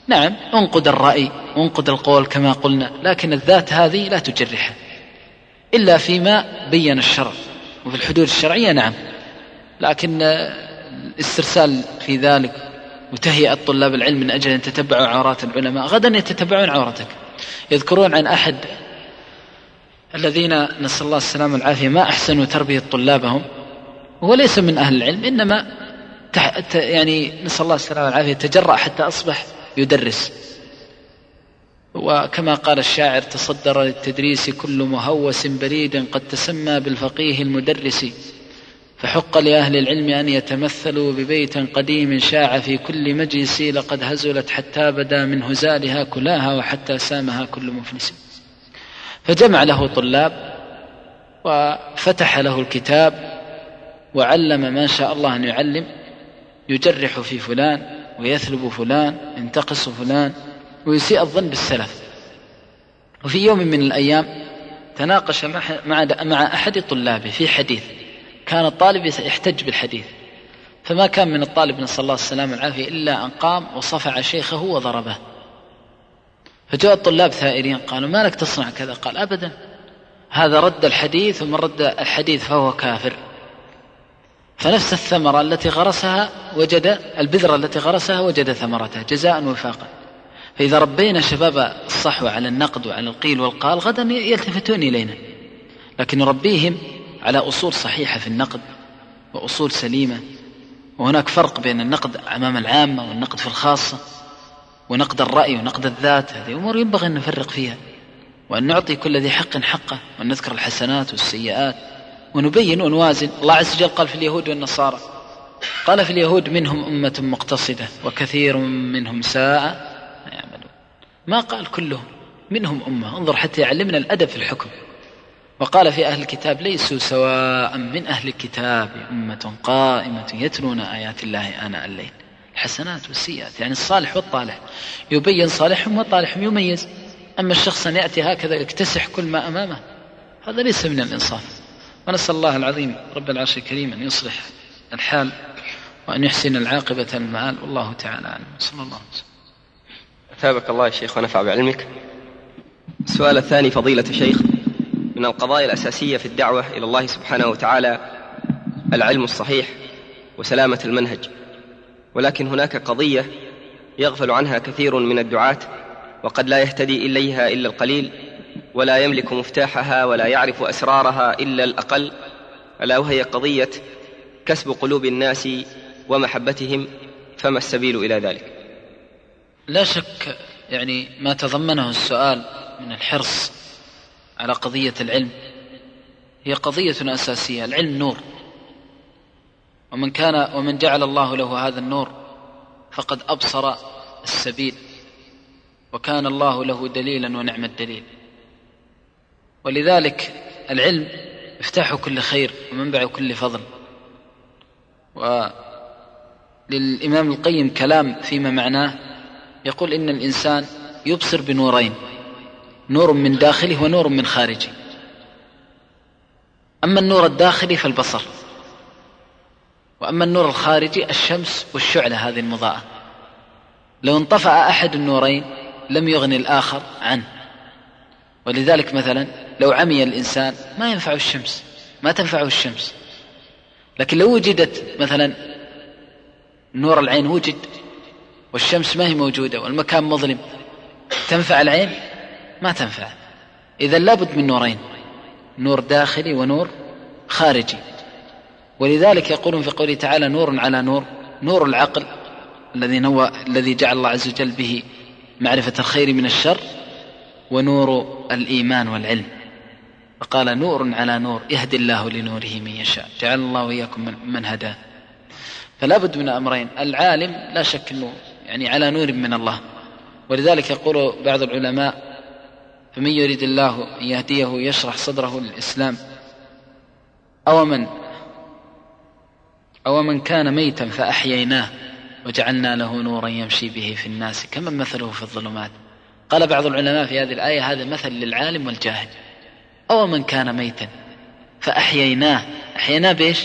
نعم أنقد الرأي وانقد القول كما قلنا لكن الذات هذه لا تجرحها إلا فيما بين الشرع وفي الحدود الشرعية نعم. لكن الاسترسال في ذلك وتهيئة طلاب العلم من أجل أن يتتبعوا عورات العلماء غدا يتتبعون عورتك. يذكرون عن أحد الذين نسأل الله السلامة والعافية ما أحسنوا تربية طلابهم؟ هو ليس من أهل العلم إنما يعني نسأل الله السلامة والعافية تجرأ حتى أصبح يدرس. وكما قال الشاعر تصدر للتدريس كل مهوس بريد قد تسمى بالفقيه المدرس. فحق لأهل العلم أن يتمثلوا ببيت قديم شاع في كل مجلس لقد هزلت حتى بدا من هزالها كلاها وحتى سامها كل مفلس. فجمع له طلاب وفتح له الكتاب وعلم ما شاء الله أن يعلم يجرح في فلان ويثلب فلان ينتقص فلان ويسيء الظن بالسلف. وفي يوم من الأيام تناقش مع مع أحد طلابه في حديث كان الطالب يحتج بالحديث فما كان من الطالب نسأل الله السلامة والعافية إلا أن قام وصفع شيخه وضربه. فجاء الطلاب ثائرين قالوا ما لك تصنع كذا؟ قال أبدا. هذا رد الحديث ومن رد الحديث فهو كافر. فنفس الثمرة التي غرسها وجد البذرة التي غرسها وجد ثمرتها جزاء وفاقا. فإذا ربينا شباب الصحوة على النقد وعلى القيل والقال غدا يلتفتون إلينا. لكن نربيهم على أصول صحيحة في النقد وأصول سليمة. وهناك فرق بين النقد أمام العامة والنقد في الخاصة. ونقد الرأي ونقد الذات هذه أمور ينبغي أن نفرق فيها وأن نعطي كل ذي حق حقه وأن نذكر الحسنات والسيئات ونبين ونوازن. الله عز وجل قال في اليهود والنصارى قال في اليهود منهم أمة مقتصدة وكثير منهم ساء ما يعملون. ما قال كلهم منهم أمة. انظر حتى يعلمنا الأدب في الحكم. وقال في أهل الكتاب ليسوا سواء من أهل الكتاب أمة قائمة يتلون آيات الله آناء الليل. الحسنات والسيئات يعني الصالح والطالح. يبين صالحهم وطالحهم يميز. أما الشخص أن يأتي هكذا يكتسح كل ما أمامه هذا ليس من الإنصاف. ونسأل الله العظيم رب العرش الكريم أن يصلح الحال وأن يحسن العاقبة المآل. والله تعالى أعلم. صلى الله عليه وسلم. أثابك الله يا شيخ ونفع بعلمك. السؤال الثاني فضيلة الشيخ من القضايا الأساسية في الدعوة إلى الله سبحانه وتعالى العلم الصحيح وسلامة المنهج. ولكن هناك قضية يغفل عنها كثير من الدعاة وقد لا يهتدي إليها إلا القليل ولا يملك مفتاحها ولا يعرف أسرارها إلا الأقل ألا وهي قضية كسب قلوب الناس ومحبتهم فما السبيل إلى ذلك؟ لا شك يعني ما تضمنه السؤال من الحرص على قضية العلم هي قضية أساسية العلم نور. ومن كان ومن جعل الله له هذا النور فقد أبصر السبيل وكان الله له دليلا ونعم الدليل. ولذلك العلم مفتاح كل خير ومنبع كل فضل. وللإمام القيم كلام فيما معناه يقول إن الإنسان يبصر بنورين نور من داخله ونور من خارجه. أما النور الداخلي فالبصر. وأما النور الخارجي الشمس والشعلة هذه المضاءة. لو انطفأ أحد النورين لم يغني الآخر عنه. ولذلك مثلا لو عمي الإنسان ما ينفع الشمس ما تنفعه الشمس. لكن لو وجدت مثلا نور العين وجد والشمس ما هي موجودة والمكان مظلم تنفع العين؟ ما تنفع. إذا لابد من نورين نور داخلي ونور خارجي. ولذلك يقولون في قوله تعالى نور على نور نور العقل الذي هو الذي جعل الله عز وجل به معرفة الخير من الشر ونور الإيمان والعلم. فقال نور على نور يهدي الله لنوره من يشاء جعل الله وإياكم من, هداه. فلا بد من أمرين العالم لا شك أنه يعني على نور من الله. ولذلك يقول بعض العلماء فمن يريد الله أن يهديه يشرح صدره للإسلام أو من أو من كان ميتا فأحييناه وجعلنا له نورا يمشي به في الناس. كمن مثله في الظلمات؟ قال بعض العلماء في هذه الآية هذا مثل للعالم والجاهل. أو من كان ميتا فأحييناه. أحييناه بإيش؟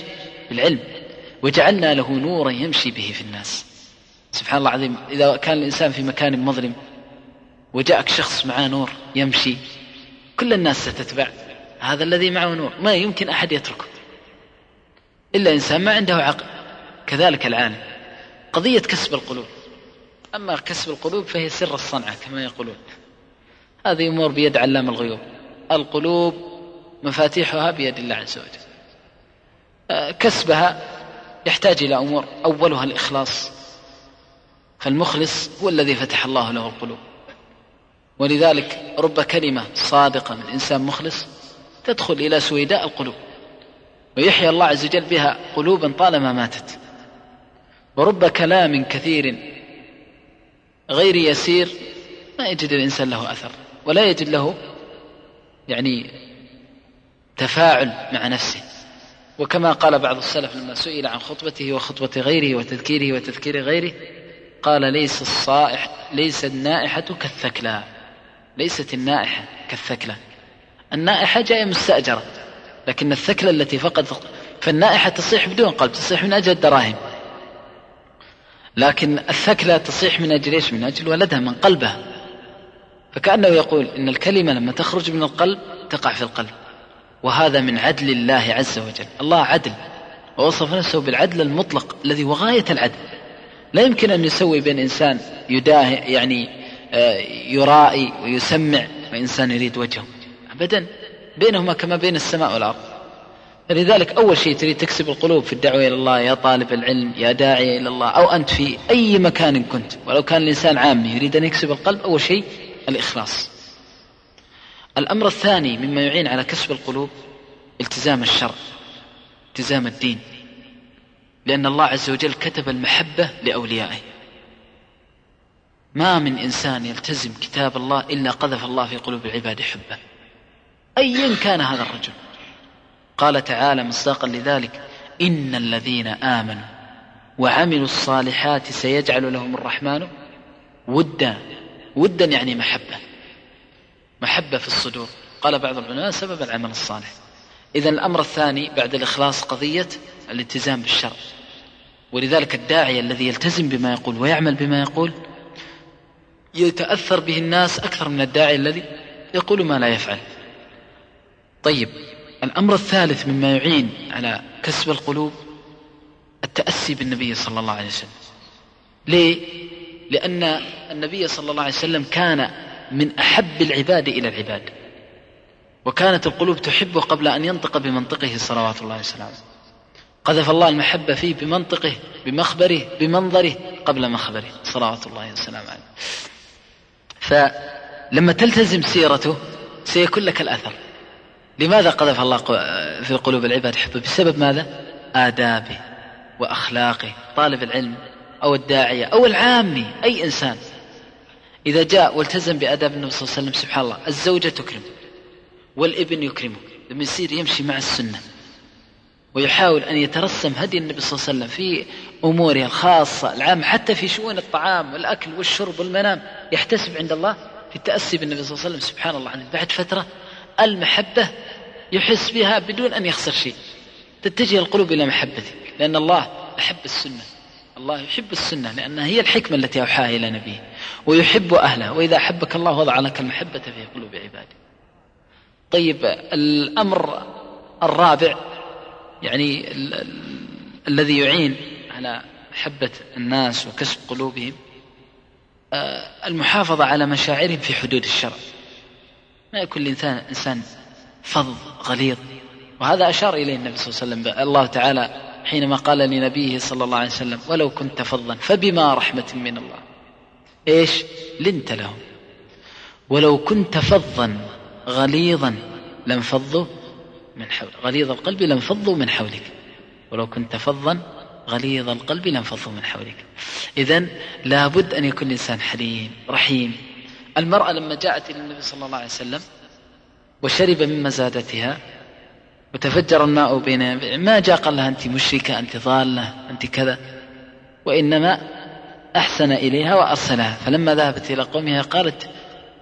بالعلم. وجعلنا له نورا يمشي به في الناس. سبحان الله العظيم إذا كان الإنسان في مكان مظلم وجاءك شخص معاه نور يمشي كل الناس ستتبع. هذا الذي معه نور. ما يمكن أحد يتركه. إلا إنسان ما عنده عقل. كذلك العالم قضية كسب القلوب. أما كسب القلوب فهي سر الصنعة كما يقولون. هذه أمور بيد علام الغيوب. القلوب مفاتيحها بيد الله عز وجل. آه، كسبها يحتاج إلى أمور. أولها الإخلاص. فالمخلص هو الذي فتح الله له القلوب. ولذلك رب كلمة صادقة من إنسان مخلص تدخل إلى سويداء القلوب. ويحيى الله عز وجل بها قلوبا طالما ماتت. ورب كلام كثير غير يسير ما يجد الإنسان له أثر ولا يجد له يعني تفاعل مع نفسه. وكما قال بعض السلف لما سئل عن خطبته وخطبة غيره وتذكيره وتذكير غيره قال ليس الصائح ليس النائحة كالثكلى ليست النائحة كالثكلى. النائحة جاية مستأجرة. لكن الثكلى التي فقد فالنائحة تصيح بدون قلب تصيح من أجل الدراهم. لكن الثكلى تصيح من أجل إيش؟ من أجل ولدها من قلبها. فكأنه يقول إن الكلمة لما تخرج من القلب تقع في القلب. وهذا من عدل الله عز وجل. الله عدل. ووصف نفسه بالعدل المطلق الذي هو غاية العدل. لا يمكن أن يسوي بين إنسان يداهي يعني آه، يرائي ويسمع وإنسان يريد وجهه. أبدا. بينهما كما بين السماء والأرض. فلذلك أول شيء تريد تكسب القلوب في الدعوة إلى الله يا طالب العلم يا داعي إلى الله أو أنت في أي مكان كنت. ولو كان الإنسان عامي يريد أن يكسب القلب أول شيء الإخلاص. الأمر الثاني مما يعين على كسب القلوب التزام الشرع التزام الدين. لأن الله عز وجل كتب المحبة لأوليائه. ما من إنسان يلتزم كتاب الله إلا قذف الله في قلوب العباد حبه. أيا كان هذا الرجل. قال تعالى مصداقا لذلك إن الذين آمنوا وعملوا الصالحات سيجعل لهم الرحمن ودا. ودا يعني محبة. محبة في الصدور. قال بعض العلماء سبب العمل الصالح. إذا الأمر الثاني بعد الإخلاص قضية الالتزام بالشرع. ولذلك الداعية الذي يلتزم بما يقول ويعمل بما يقول يتأثر به الناس أكثر من الداعي الذي يقول ما لا يفعل. طيب الأمر الثالث مما يعين على كسب القلوب التأسي بالنبي صلى الله عليه وسلم. ليه؟ لأن النبي صلى الله عليه وسلم كان من أحب العباد إلى العباد وكانت القلوب تحبه قبل أن ينطق بمنطقه صلوات الله وسلامه. قذف الله المحبة فيه بمنطقه بمخبره بمنظره قبل مخبره صلوات الله وسلامه عليه. فلما تلتزم سيرته سيكون لك الأثر. لماذا قذف الله في قلوب العباد حبه؟ بسبب ماذا؟ آدابه وأخلاقه طالب العلم أو الداعية أو العامي أي إنسان. إذا جاء والتزم بآداب النبي صلى الله عليه وسلم سبحان الله الزوجة تكرمه والابن يكرمه لما يصير يمشي مع السنة ويحاول أن يترسم هدي النبي صلى الله عليه وسلم في أموره الخاصة العامة حتى في شؤون الطعام والأكل والشرب والمنام يحتسب عند الله في التأسي بالنبي صلى الله عليه وسلم سبحان الله بعد فترة المحبة يحس بها بدون أن يخسر شيء. تتجه القلوب إلى محبته لأن الله أحب السنة. الله يحب السنة لأنها هي الحكمة التي أوحاها إلى نبيه. ويحب أهله وإذا أحبك الله وضع لك المحبة في قلوب عباده. طيب الأمر الرابع يعني ال ال الذي يعين على محبة الناس وكسب قلوبهم آه، المحافظة على مشاعرهم في حدود الشرع. ما يكون الإنسان إنسان فظ غليظ. وهذا أشار إليه النبي صلى الله عليه وسلم. الله تعالى حينما قال لنبيه صلى الله عليه وسلم ولو كنت فظا فبما رحمة من الله. إيش؟ لنت لهم. ولو كنت فظا غليظا لانفضوا من حولك. غليظ القلب لانفضوا من حولك. ولو كنت فظا غليظ القلب لانفضوا من حولك. إذا لابد أن يكون الإنسان حليم رحيم. المرأة لما جاءت إلى النبي صلى الله عليه وسلم وشرب من مزادتها وتفجر الماء بين ما جاء قال لها أنت مشركة أنت ضالة أنت كذا وإنما أحسن إليها وأرسلها. فلما ذهبت إلى قومها قالت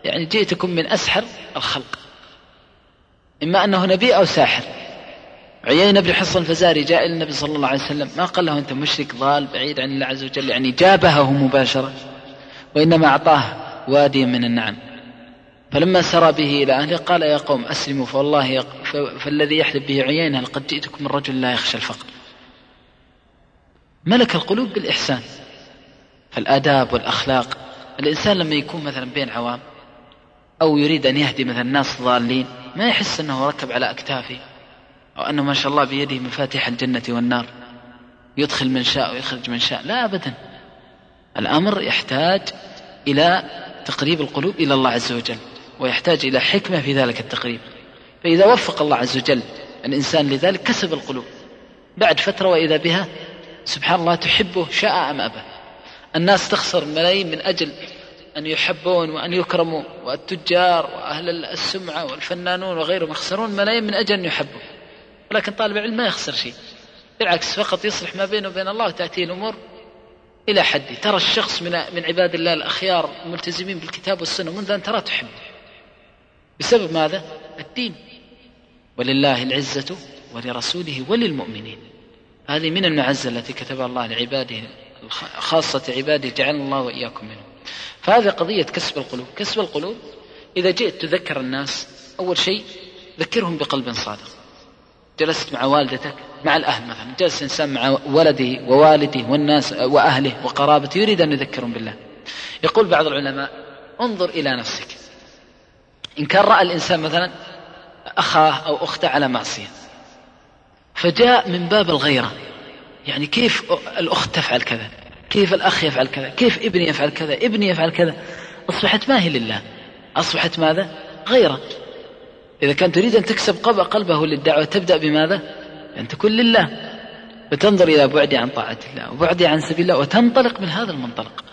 يعني جئتكم من أسحر الخلق إما أنه نبي أو ساحر. عيينة بن حصن الفزاري جاء إلى النبي صلى الله عليه وسلم ما قال له أنت مشرك ضال بعيد عن الله عز وجل يعني جابهه مباشرة وإنما أعطاه واديا من النعم. فلما سرى به إلى أهله قال يا قوم أسلموا فوالله فالذي يحلف به عيينة لقد جئتكم من رجل لا يخشى الفقر. ملك القلوب بالإحسان. فالآداب والأخلاق الإنسان لما يكون مثلا بين عوام أو يريد أن يهدي مثلا ناس ضالين ما يحس أنه ركب على أكتافه أو أنه ما شاء الله بيده مفاتيح الجنة والنار يدخل من شاء ويخرج من شاء. لا أبدا. الأمر يحتاج إلى تقريب القلوب إلى الله عز وجل ويحتاج إلى حكمة في ذلك التقريب. فإذا وفق الله عز وجل الإنسان لذلك كسب القلوب. بعد فترة وإذا بها سبحان الله تحبه شاء أم أبى. الناس تخسر ملايين من أجل أن يحبون وأن يكرموا والتجار وأهل السمعة والفنانون وغيرهم يخسرون ملايين من أجل أن يحبوا ولكن طالب العلم ما يخسر شيء. بالعكس فقط يصلح ما بينه وبين الله وتأتيه الأمور إلى حد. ترى الشخص من من عباد الله الأخيار الملتزمين بالكتاب والسنة منذ أن ترى تحبه. بسبب ماذا؟ الدين. ولله العزة ولرسوله وللمؤمنين. هذه من المعزة التي كتبها الله لعباده خاصة عباده جعلنا الله وإياكم منهم. فهذه قضية كسب القلوب. كسب القلوب إذا جئت تذكر الناس أول شيء ذكرهم بقلب صادق. جلست مع والدتك مع الأهل مثلا جلس إنسان مع ولده ووالده والناس وأهله وقرابته يريد أن يذكرهم بالله. يقول بعض العلماء انظر إلى نفسك. إن كان رأى الإنسان مثلا أخاه أو أخته على معصية فجاء من باب الغيرة. يعني كيف الأخت تفعل كذا؟ كيف الأخ يفعل كذا؟ كيف ابني يفعل كذا؟ ابني يفعل كذا؟ أصبحت ما هي لله. أصبحت ماذا؟ غيرة. إذا كان تريد أن تكسب قلبه للدعوة تبدأ بماذا؟ أن تكون لله. فتنظر إلى بعدي عن طاعة الله وبعدي عن سبيل الله وتنطلق من هذا المنطلق.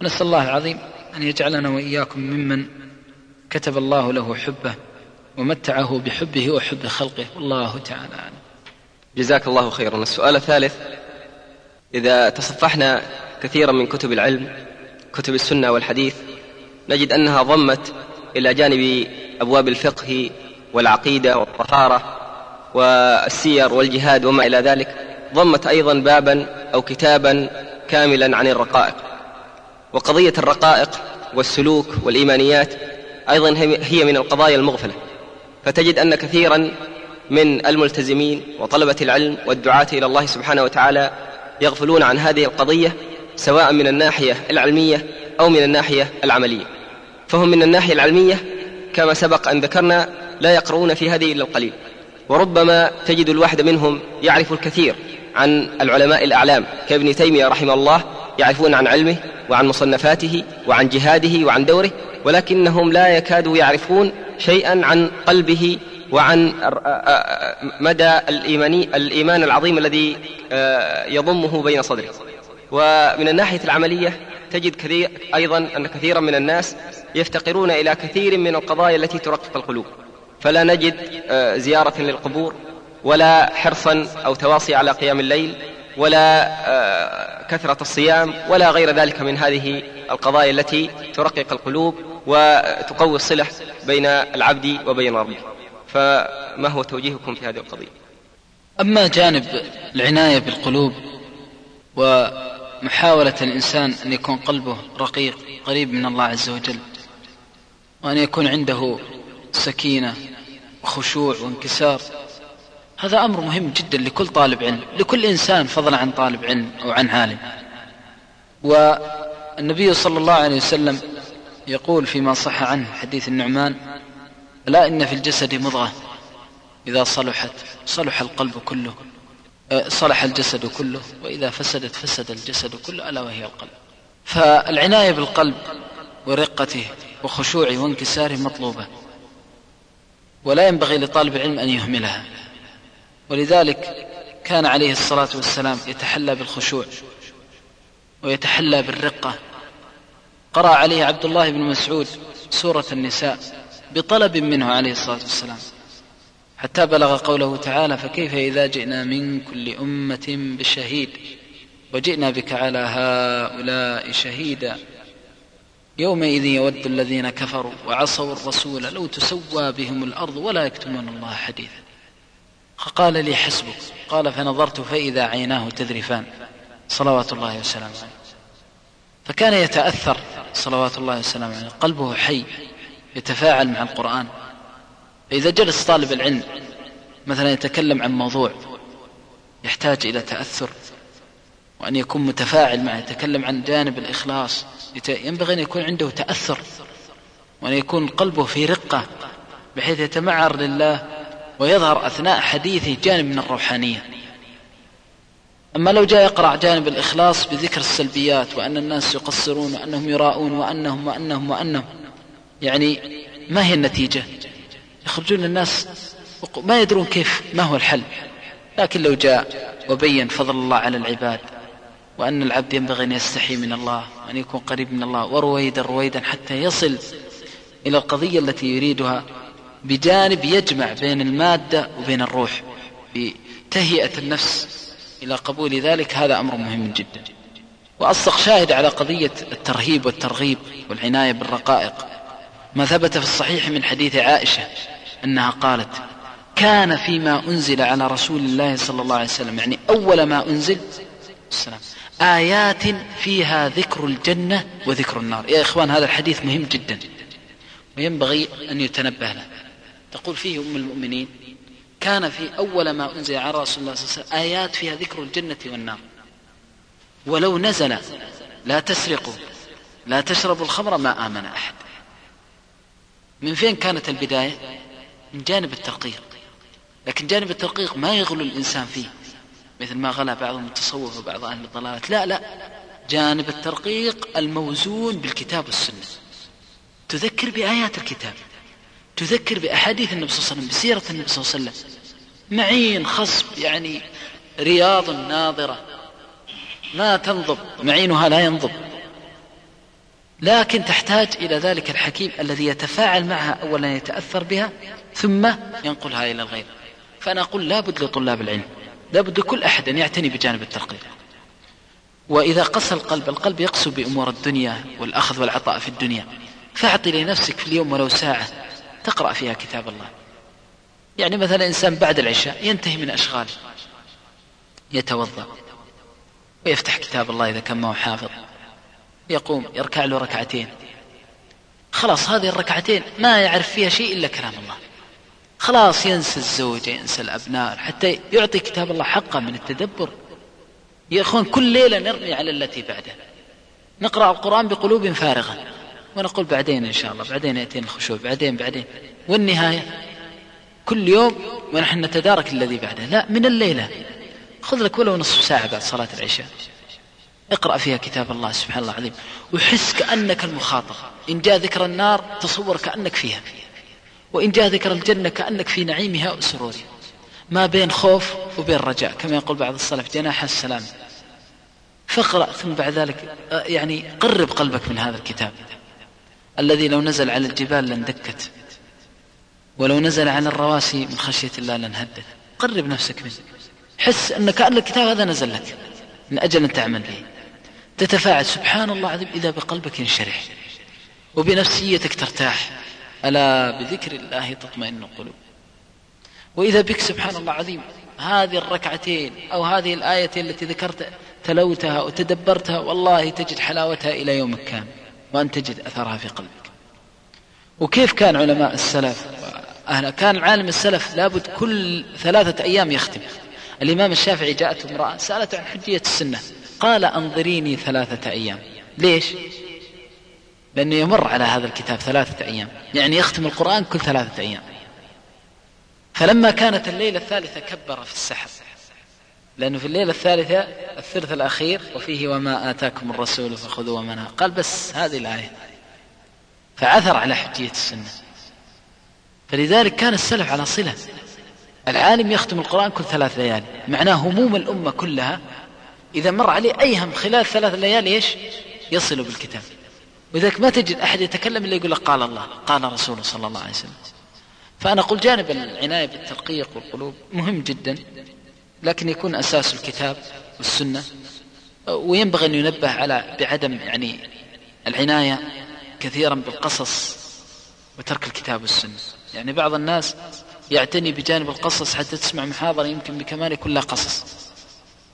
ونسأل الله العظيم أن يجعلنا وإياكم ممن كتب الله له حبه ومتعه بحبه وحب خلقه. والله تعالى أعلم. جزاك الله خيرا. السؤال الثالث إذا تصفحنا كثيرا من كتب العلم كتب السنة والحديث نجد أنها ضمت إلى جانب أبواب الفقه والعقيدة والطهارة. والسير والجهاد وما إلى ذلك ضمت أيضا بابا أو كتابا كاملا عن الرقائق. وقضية الرقائق والسلوك والإيمانيات أيضا هي من القضايا المغفلة. فتجد أن كثيرا من الملتزمين وطلبة العلم والدعاة إلى الله سبحانه وتعالى يغفلون عن هذه القضية سواء من الناحية العلمية أو من الناحية العملية. فهم من الناحية العلمية كما سبق أن ذكرنا لا يقرؤون في هذه إلا القليل. وربما تجد الواحد منهم يعرف الكثير عن العلماء الأعلام كابن تيمية رحمه الله يعرفون عن علمه وعن مصنفاته وعن جهاده وعن دوره ولكنهم لا يكادوا يعرفون شيئا عن قلبه وعن مدى الإيماني الإيمان العظيم الذي يضمه بين صدره. ومن الناحية العملية تجد كثير أيضا أن كثيرا من الناس يفتقرون إلى كثير من القضايا التي ترقق القلوب. فلا نجد زيارة للقبور ولا حرصا أو تواصي على قيام الليل ولا كثرة الصيام ولا غير ذلك من هذه القضايا التي ترقق القلوب وتقوي الصلة بين العبد وبين ربه. فما هو توجيهكم في هذه القضية؟ أما جانب العناية بالقلوب ومحاولة الإنسان أن يكون قلبه رقيق قريب من الله عز وجل وأن يكون عنده سكينة وخشوع وانكسار. هذا أمر مهم جدا لكل طالب علم لكل إنسان فضلا عن طالب علم أو عن عالم. والنبي صلى الله عليه وسلم يقول فيما صح عنه حديث النعمان لا إن في الجسد مضغة إذا صلحت صلح القلب كله أه، صلح الجسد كله وإذا فسدت فسد الجسد كله ألا وهي القلب. فالعناية بالقلب ورقته وخشوعه وانكساره مطلوبة. ولا ينبغي لطالب العلم أن يهملها. ولذلك كان عليه الصلاة والسلام يتحلى بالخشوع ويتحلى بالرقة. قرأ عليه عبد الله بن مسعود سورة النساء بطلب منه عليه الصلاة والسلام. حتى بلغ قوله تعالى فكيف إذا جئنا من كل أمة بشهيد؟ وجئنا بك على هؤلاء شهيدا. يومئذ يود الذين كفروا وعصوا الرسول لو تسوى بهم الأرض ولا يكتمون الله حديثا. فقال لي حسبك. قال فنظرت فإذا عيناه تذرفان. صلوات الله وسلامه عليه. فكان يتأثر صلوات الله وسلامه عليه. قلبه حي يتفاعل مع القرآن. فإذا جلس طالب العلم مثلا يتكلم عن موضوع يحتاج إلى تأثر. وأن يكون متفاعل معه يتكلم عن جانب الإخلاص. ينبغي أن يكون عنده تأثر وأن يكون قلبه في رقة بحيث يتمعر لله ويظهر أثناء حديثه جانب من الروحانية. أما لو جاء يقرأ جانب الإخلاص بذكر السلبيات وأن الناس يقصرون وأنهم يراءون وأنهم وأنهم وأنهم يعني ما هي النتيجة؟ يخرجون الناس ما يدرون كيف ما هو الحل. لكن لو جاء وبين فضل الله على العباد وأن العبد ينبغي أن يستحي من الله وأن يكون قريب من الله ورويدا رويدا حتى يصل إلى القضية التي يريدها بجانب يجمع بين المادة وبين الروح بتهيئة النفس إلى قبول ذلك. هذا أمر مهم جدا. وأصدق شاهد على قضية الترهيب والترغيب والعناية بالرقائق. ما ثبت في الصحيح من حديث عائشة أنها قالت كان فيما أنزل على رسول الله صلى الله عليه وسلم. يعني أول ما أنزل السلام. آيات فيها ذكر الجنة وذكر النار. يا إخوان هذا الحديث مهم جدا. وينبغي أن يتنبه له. تقول فيه أم المؤمنين كان في أول ما أنزل على رسول الله صلى الله عليه وسلم آيات فيها ذكر الجنة والنار. ولو نزل لا تسرقوا لا تشربوا الخمر ما آمن أحد. من فين كانت البداية؟ من جانب الترقيق. لكن جانب الترقيق ما يغلو الإنسان فيه. مثل ما غلا بعض المتصوف وبعض أهل الضلالة لا لا. جانب الترقيق الموزون بالكتاب والسنة. تذكر بآيات الكتاب. تذكر بأحاديث النبي صلى الله عليه وسلم بسيرة النبي صلى الله عليه وسلم. معين خصب يعني رياض ناظرة. ما تنضب معينها لا ينضب. لكن تحتاج إلى ذلك الحكيم الذي يتفاعل معها أولا يتأثر بها ثم ينقلها إلى الغير فأنا أقول لابد لطلاب العلم. لابد كل أحد أن يعتني بجانب الترقيق. وإذا قسى القلب القلب يقسو بأمور الدنيا والأخذ والعطاء في الدنيا. فأعطي لنفسك في اليوم ولو ساعة تقرأ فيها كتاب الله. يعني مثلا إنسان بعد العشاء ينتهي من أشغاله يتوضأ ويفتح كتاب الله إذا كان ما هو حافظ يقوم يركع له ركعتين. خلاص هذه الركعتين ما يعرف فيها شيء إلا كلام الله. خلاص ينسى الزوجة ينسى الأبناء حتى يعطي كتاب الله حقه من التدبر. يا أخوان كل ليلة نرمي على التي بعدها نقرأ القرآن بقلوب فارغة. ونقول بعدين إن شاء الله بعدين يأتينا الخشوع بعدين بعدين. والنهاية كل يوم ونحن نتدارك الذي بعده. لا من الليلة. خذ لك ولو نصف ساعة بعد صلاة العشاء. اقرأ فيها كتاب الله سبحان الله العظيم. وحس كأنك المخاطب. إن جاء ذكر النار تصور كأنك فيها. وإن جاء ذكر الجنة كأنك في نعيمها وسرورها ما بين خوف وبين رجاء كما يقول بعض السلف جناح السلام. فاقرأ ثم بعد ذلك آه، يعني قرب قلبك من هذا الكتاب. الذي لو نزل على الجبال لاندكت ولو نزل على الرواسي من خشية الله لانهدت. قرب نفسك منه. حس أن كأن الكتاب هذا نزل لك من أجل أن تعمل به. تتفاعل سبحان الله العظيم إذا بقلبك ينشرح وبنفسيتك ترتاح. ألا بذكر الله تطمئن القلوب. وإذا بك سبحان الله العظيم هذه الركعتين أو هذه الآية التي ذكرت تلوتها وتدبرتها والله تجد حلاوتها إلى يومك كامل وأن تجد أثرها في قلبك. وكيف كان علماء السلف أهل كان عالم السلف لابد كل ثلاثة أيام يختم. الإمام الشافعي جاءته امرأة سألت عن حجية السنة قال أنظريني ثلاثة أيام. ليش؟ لأنه يمر على هذا الكتاب ثلاثة أيام. يعني يختم القرآن كل ثلاثة أيام. فلما كانت الليلة الثالثة كبر في السحر. لأنه في الليلة الثالثة الثلث الأخير وفيه وما آتاكم الرسول فخذوا ومنها قال بس هذه الآية. فعثر على حجية السنة. فلذلك كان السلف على صلة. العالم يختم القرآن كل ثلاث ليالي معناه هموم الأمة كلها إذا مر عليه أي هم خلال ثلاث ليالي إيش؟ يصل بالكتاب. ولذلك ما تجد أحد يتكلم إلا يقول لك قال الله قال رسوله صلى الله عليه وسلم. فأنا أقول جانب العناية بالترقيق والقلوب مهم جدا لكن يكون أساس الكتاب والسنة وينبغي أن ينبه على بعدم يعني العناية كثيرا بالقصص وترك الكتاب والسنة. يعني بعض الناس يعتني بجانب القصص حتى تسمع محاضرة يمكن بكمال كلها قصص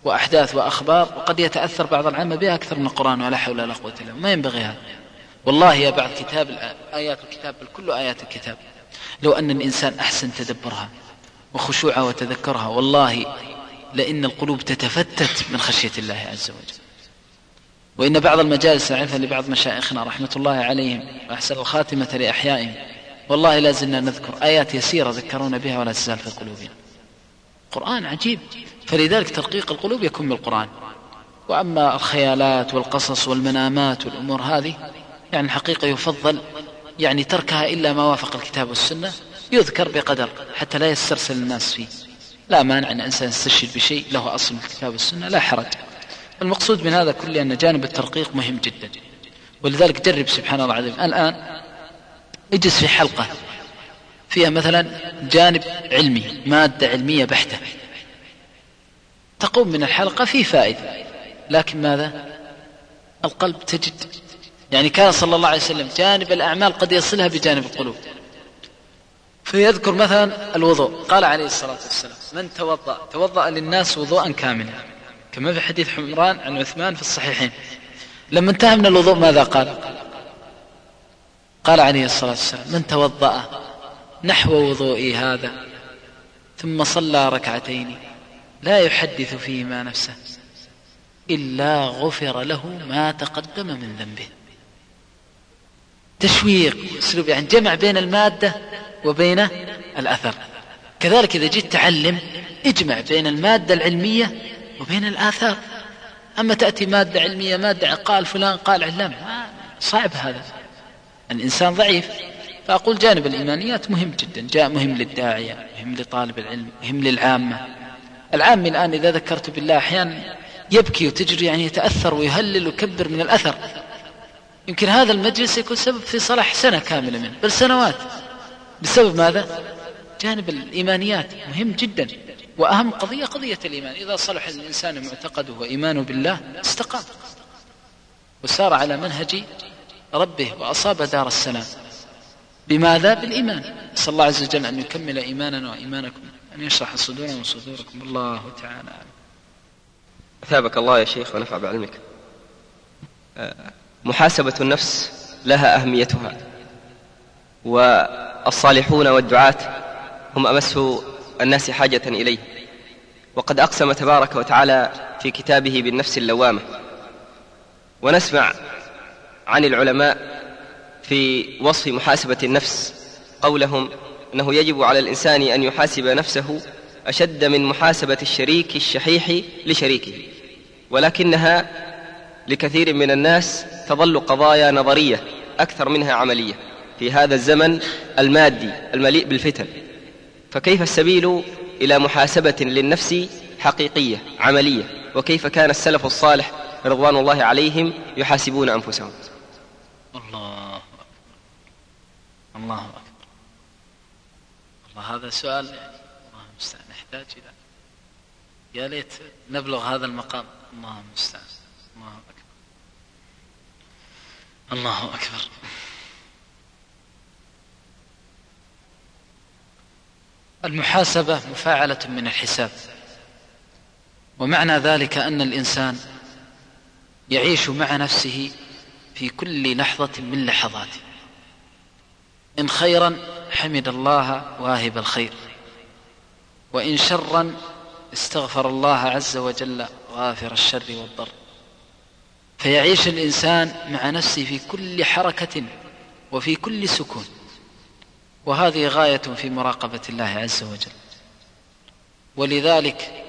وأحداث وأخبار وقد يتأثر بعض العامة بها أكثر من القرآن ولا حول ولا قوة إلا ما ينبغي هذا. والله يا بعد كتاب آيات الكتاب بل كل آيات الكتاب. لو أن الإنسان أحسن تدبرها وخشوعها وتذكرها والله لأن القلوب تتفتت من خشية الله عز وجل. وإن بعض المجالس نعرفها لبعض مشايخنا رحمة الله عليهم وأحسن الخاتمة لأحيائهم والله لا زلنا نذكر آيات يسيرة ذكرونا بها ولا تزال في قلوبنا. قرآن عجيب. فلذلك ترقيق القلوب يكون بالقرآن. وأما الخيالات والقصص والمنامات والأمور هذه يعني الحقيقة يفضل يعني تركها إلا ما وافق الكتاب والسنة يذكر بقدر حتى لا يسترسل الناس فيه. لا مانع أن الإنسان يستشهد بشيء له أصل من الكتاب والسنة لا حرج. المقصود من هذا كله أن جانب الترقيق مهم جدا. ولذلك جرب سبحان الله العظيم. الآن اجلس في حلقة فيها مثلا جانب علمي مادة علمية بحتة. تقوم من الحلقة في فائدة. لكن ماذا؟ القلب تجد يعني كان صلى الله عليه وسلم جانب الأعمال قد يصلها بجانب القلوب. فيذكر مثلا الوضوء. قال عليه الصلاة والسلام من توضأ؟ توضأ للناس وضوءا كاملا. كما في حديث حمران عن عثمان في الصحيحين. لما انتهى من الوضوء ماذا قال؟ قال عليه الصلاة والسلام من توضأ نحو وضوئي هذا ثم صلى ركعتين لا يحدث فيهما نفسه إلا غفر له ما تقدم من ذنبه. تشويق أسلوب يعني جمع بين المادة وبين الأثر. كذلك إذا جيت تعلم اجمع بين المادة العلمية وبين الآثار. أما تأتي مادة علمية مادة قال فلان قال علام صعب هذا. الإنسان ضعيف. فأقول جانب الإيمانيات مهم جدا. جاء مهم للداعية مهم لطالب العلم مهم للعامة. العام الآن إذا ذكرت بالله أحيانا يبكي وتجري يعني يتأثر ويهلل ويكبر من الأثر. يمكن هذا المجلس يكون سبب في صلاح سنة كاملة منه. بل سنوات. بسبب ماذا؟ جانب الإيمانيات. مهم جدا. وأهم قضية قضية الإيمان. إذا صلح الإنسان معتقده وإيمانه بالله استقام. وسار على منهج ربه وأصاب دار السلام. بماذا؟ بالإيمان. نسأل الله عز وجل أن يكمل إيماننا وإيمانكم. أن يشرح صدورنا وصدوركم. الله تعالى أثابك الله يا شيخ ونفع بعلمك. محاسبة النفس لها أهميتها والصالحون والدعاة هم أمس الناس حاجة إليه. وقد أقسم تبارك وتعالى في كتابه بالنفس اللوامة. ونسمع عن العلماء في وصف محاسبة النفس قولهم أنه يجب على الإنسان أن يحاسب نفسه أشد من محاسبة الشريك الشحيح لشريكه ولكنها لكثير من الناس تظل قضايا نظرية أكثر منها عملية. في هذا الزمن المادي المليء بالفتن. فكيف السبيل إلى محاسبة للنفس حقيقية عملية؟ وكيف كان السلف الصالح رضوان الله عليهم يحاسبون أنفسهم؟ الله أكبر. الله أكبر. الله هذا سؤال يعني الله المستعان. نحتاج إلى يا ليت نبلغ هذا المقام. الله المستعان الله أكبر الله أكبر. المحاسبة مفاعلة من الحساب. ومعنى ذلك أن الإنسان يعيش مع نفسه في كل لحظة من لحظاته. إن خيرا حمد الله واهب الخير. وإن شرا استغفر الله عز وجل غافر الشر والضر. فيعيش الإنسان مع نفسه في كل حركة وفي كل سكون. وهذه غاية في مراقبة الله عز وجل. ولذلك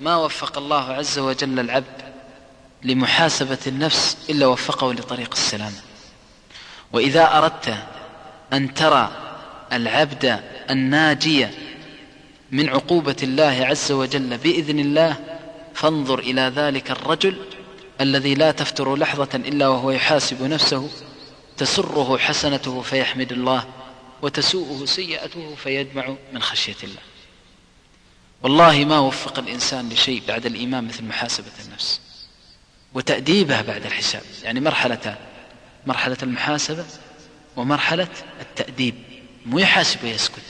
ما وفق الله عز وجل العبد لمحاسبة النفس إلا وفقه لطريق السلام وإذا أردت أن ترى العبد الناجي من عقوبة الله عز وجل بإذن الله فانظر إلى ذلك الرجل الذي لا تفتر لحظة إلا وهو يحاسب نفسه تسره حسنته فيحمد الله وتسوءه سيئته فيدمع من خشية الله. والله ما وفق الإنسان لشيء بعد الإيمان مثل محاسبة النفس وتأديبها بعد الحساب. يعني مرحلتان مرحلة المحاسبة ومرحلة التأديب. مو يحاسب ويسكت.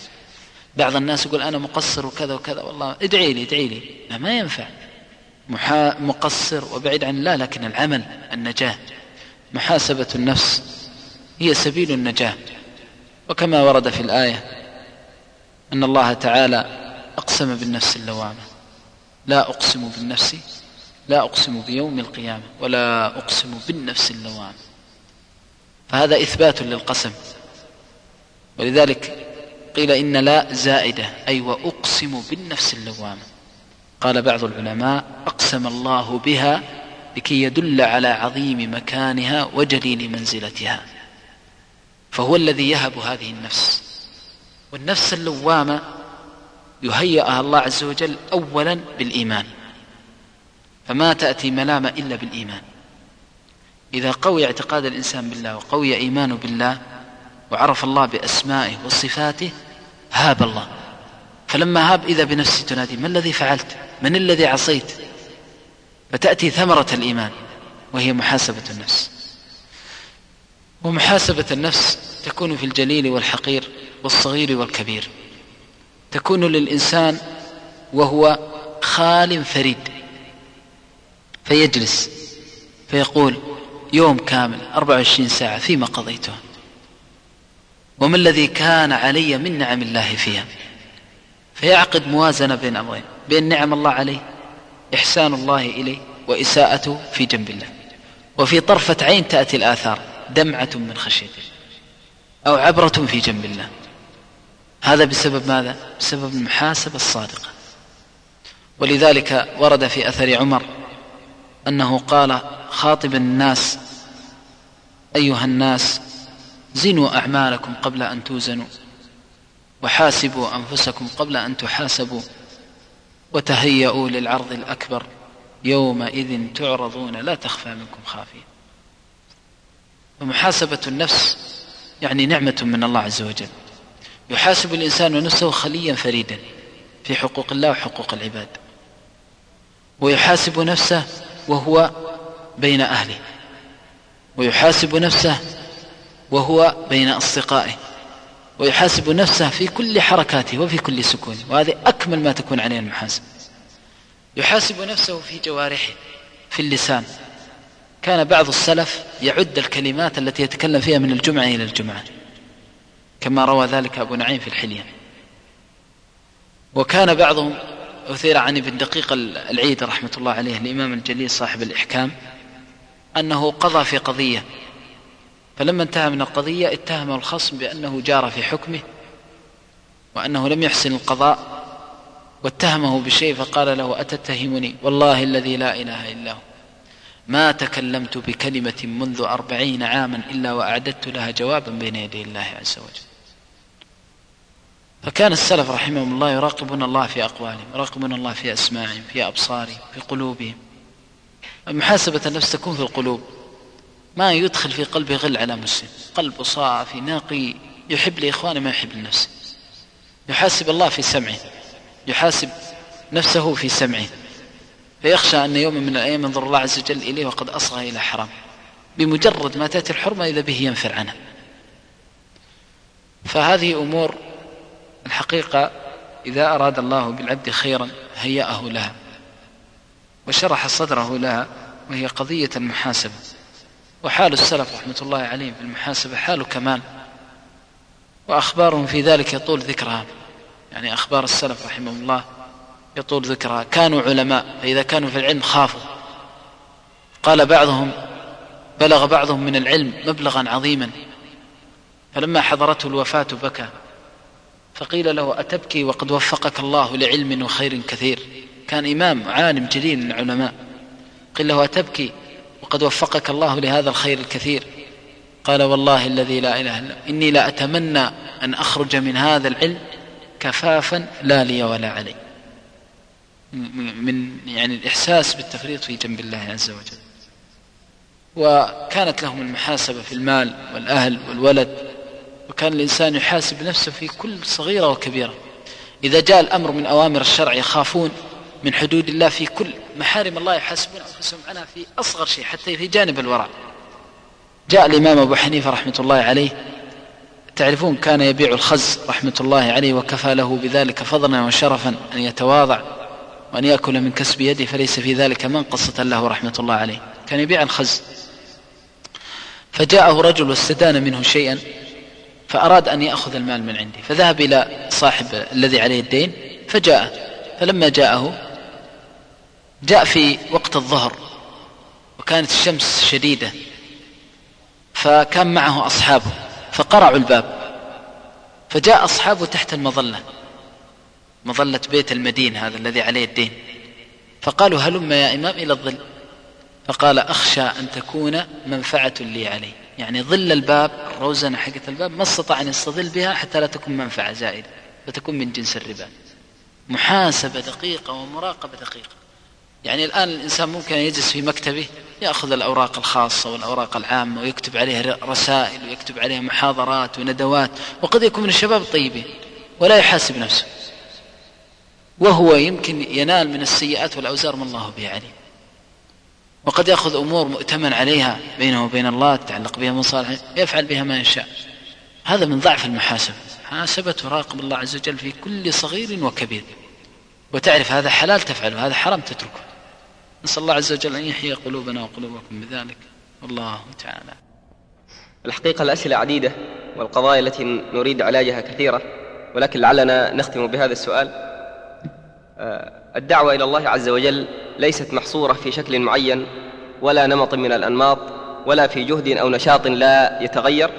بعض الناس يقول أنا مقصر وكذا وكذا والله ادعي لي ادعي لي. لا ما ينفع. محا مقصر وبعيد عن الله لكن العمل النجاة. محاسبة النفس هي سبيل النجاة. وكما ورد في الآية أن الله تعالى أقسم بالنفس اللوامة. لا أقسم بالنفس لا أقسم بيوم القيامة ولا أقسم بالنفس اللوامة. فهذا إثبات للقسم. ولذلك قيل إن لا زائدة أي وأقسم بالنفس اللوامة. قال بعض العلماء أقسم الله بها لكي يدل على عظيم مكانها وجليل منزلتها. فهو الذي يهب هذه النفس. والنفس اللوامة يهيئها الله عز وجل أولا بالإيمان. فما تأتي ملامة إلا بالإيمان. إذا قوي اعتقاد الإنسان بالله وقوي إيمانه بالله وعرف الله بأسمائه وصفاته هاب الله. فلما هاب إذا بنفسه تنادي ما الذي فعلت؟ من الذي عصيت؟ فتأتي ثمرة الإيمان وهي محاسبة النفس. ومحاسبة النفس تكون في الجليل والحقير والصغير والكبير. تكون للإنسان وهو خال فريد. فيجلس فيقول يوم كامل 24 ساعة فيما قضيته؟ وما الذي كان علي من نعم الله فيها؟ فيعقد موازنة بين أمرين بين نعم الله عليه إحسان الله إليه وإساءته في جنب الله. وفي طرفة عين تأتي الآثار دمعة من خشيته أو عبرة في جنب الله. هذا بسبب ماذا؟ بسبب المحاسبة الصادقة. ولذلك ورد في أثر عمر أنه قال خاطبا الناس أيها الناس زنوا أعمالكم قبل أن توزنوا. وحاسبوا أنفسكم قبل أن تحاسبوا وتهيئوا للعرض الأكبر يومئذ تعرضون لا تخفى منكم خافية. ومحاسبة النفس يعني نعمة من الله عز وجل. يحاسب الإنسان نفسه خليا فريدا في حقوق الله وحقوق العباد. ويحاسب نفسه وهو بين أهله. ويحاسب نفسه وهو بين أصدقائه. ويحاسب نفسه في كل حركاته وفي كل سكونه وهذه أكمل ما تكون عليه المحاسبة يحاسب نفسه في جوارحه في اللسان. كان بعض السلف يعد الكلمات التي يتكلم فيها من الجمعة إلى الجمعة. كما روى ذلك أبو نعيم في الحلية. وكان بعضهم أثير عن ابن دقيق العيد رحمة الله عليه الإمام الجليل صاحب الإحكام أنه قضى في قضية فلما انتهى من القضية اتهم الخصم بأنه جار في حكمه وأنه لم يحسن القضاء واتهمه بشيء فقال له أتتهمني؟ والله الذي لا إله إلا هو. ما تكلمت بكلمة منذ أربعين عاما إلا وأعددت لها جوابا بين يدي الله عز وجل. فكان السلف رحمهم الله يراقبون الله في أقوالهم يراقبون الله في أسماعهم في أبصارهم في قلوبهم. محاسبة النفس تكون في القلوب. ما يدخل في قلبه غل على مسلم قلبه صافي نقي يحب لإخوانه ما يحب لنفسه. يحاسب الله في سمعه. يحاسب نفسه في سمعه. فيخشى أن يوم من الأيام ينظر الله عز وجل إليه وقد أصغى إلى حرام. بمجرد ما تأتي الحرمة إذا به ينفر عنها فهذه أمور الحقيقة إذا أراد الله بالعبد خيرا هيأه لها. وشرح صدره لها وهي قضية المحاسبة. وحال السلف رحمة الله عليهم في المحاسبة حال كمال. وأخبارهم في ذلك يطول ذكرها. يعني أخبار السلف رحمهم الله يطول ذكرها. كانوا علماء فإذا كانوا في العلم خافوا. قال بعضهم بلغ بعضهم من العلم مبلغا عظيما. فلما حضرته الوفاة بكى. فقيل له أتبكي وقد وفقك الله لعلم وخير كثير. كان إمام عالم جليل من العلماء. قيل له أتبكي؟ وقد وفقك الله لهذا الخير الكثير. قال والله الذي لا إله إلا إني لا أتمنى أن أخرج من هذا العلم كفافا لا لي ولا علي. من يعني الإحساس بالتفريط في جنب الله عز وجل. وكانت لهم المحاسبة في المال والأهل والولد. وكان الإنسان يحاسب نفسه في كل صغيرة وكبيرة. إذا جاء الأمر من أوامر الشرع يخافون من حدود الله في كل محارم الله يحاسبون أنفسهم عنها في أصغر شيء حتى في جانب الورع جاء الإمام أبو حنيفة رحمة الله عليه تعرفون كان يبيع الخز رحمة الله عليه وكفى له بذلك فضلا وشرفا أن يتواضع وأن يأكل من كسب يده فليس في ذلك منقصة له رحمة الله عليه. كان يبيع الخز. فجاءه رجل واستدان منه شيئا فأراد أن يأخذ المال من عندي فذهب إلى صاحب الذي عليه الدين فجاء فلما جاءه جاء في وقت الظهر وكانت الشمس شديدة فكان معه أصحابه فقرعوا الباب فجاء أصحابه تحت المظلة مظلة بيت المدين هذا الذي عليه الدين فقالوا هلم يا إمام إلى الظل؟ فقال أخشى أن تكون منفعة لي عليه يعني ظل الباب الروزنة حقة الباب ما استطاع أن يستظل بها حتى لا تكون منفعة زائدة فتكون من جنس الربا. محاسبة دقيقة ومراقبة دقيقة. يعني الآن الإنسان ممكن يجلس في مكتبه يأخذ الأوراق الخاصة والأوراق العامة ويكتب عليها رسائل ويكتب عليها محاضرات وندوات وقد يكون من الشباب الطيبين ولا يحاسب نفسه. وهو يمكن ينال من السيئات والأوزار ما الله به عليم. وقد يأخذ أمور مؤتمن عليها بينه وبين الله تتعلق بها مصالح يفعل بها ما يشاء. هذا من ضعف المحاسبة. محاسبة تراقب الله عز وجل في كل صغير وكبير. وتعرف هذا حلال تفعله هذا حرام تتركه. نسأل الله عز وجل أن يحيي قلوبنا وقلوبكم بذلك. والله تعالى. الحقيقة الأسئلة عديدة والقضايا التي نريد علاجها كثيرة ولكن لعلنا نختم بهذا السؤال. آه، الدعوة إلى الله عز وجل ليست محصورة في شكل معين ولا نمط من الأنماط ولا في جهد أو نشاط لا يتغير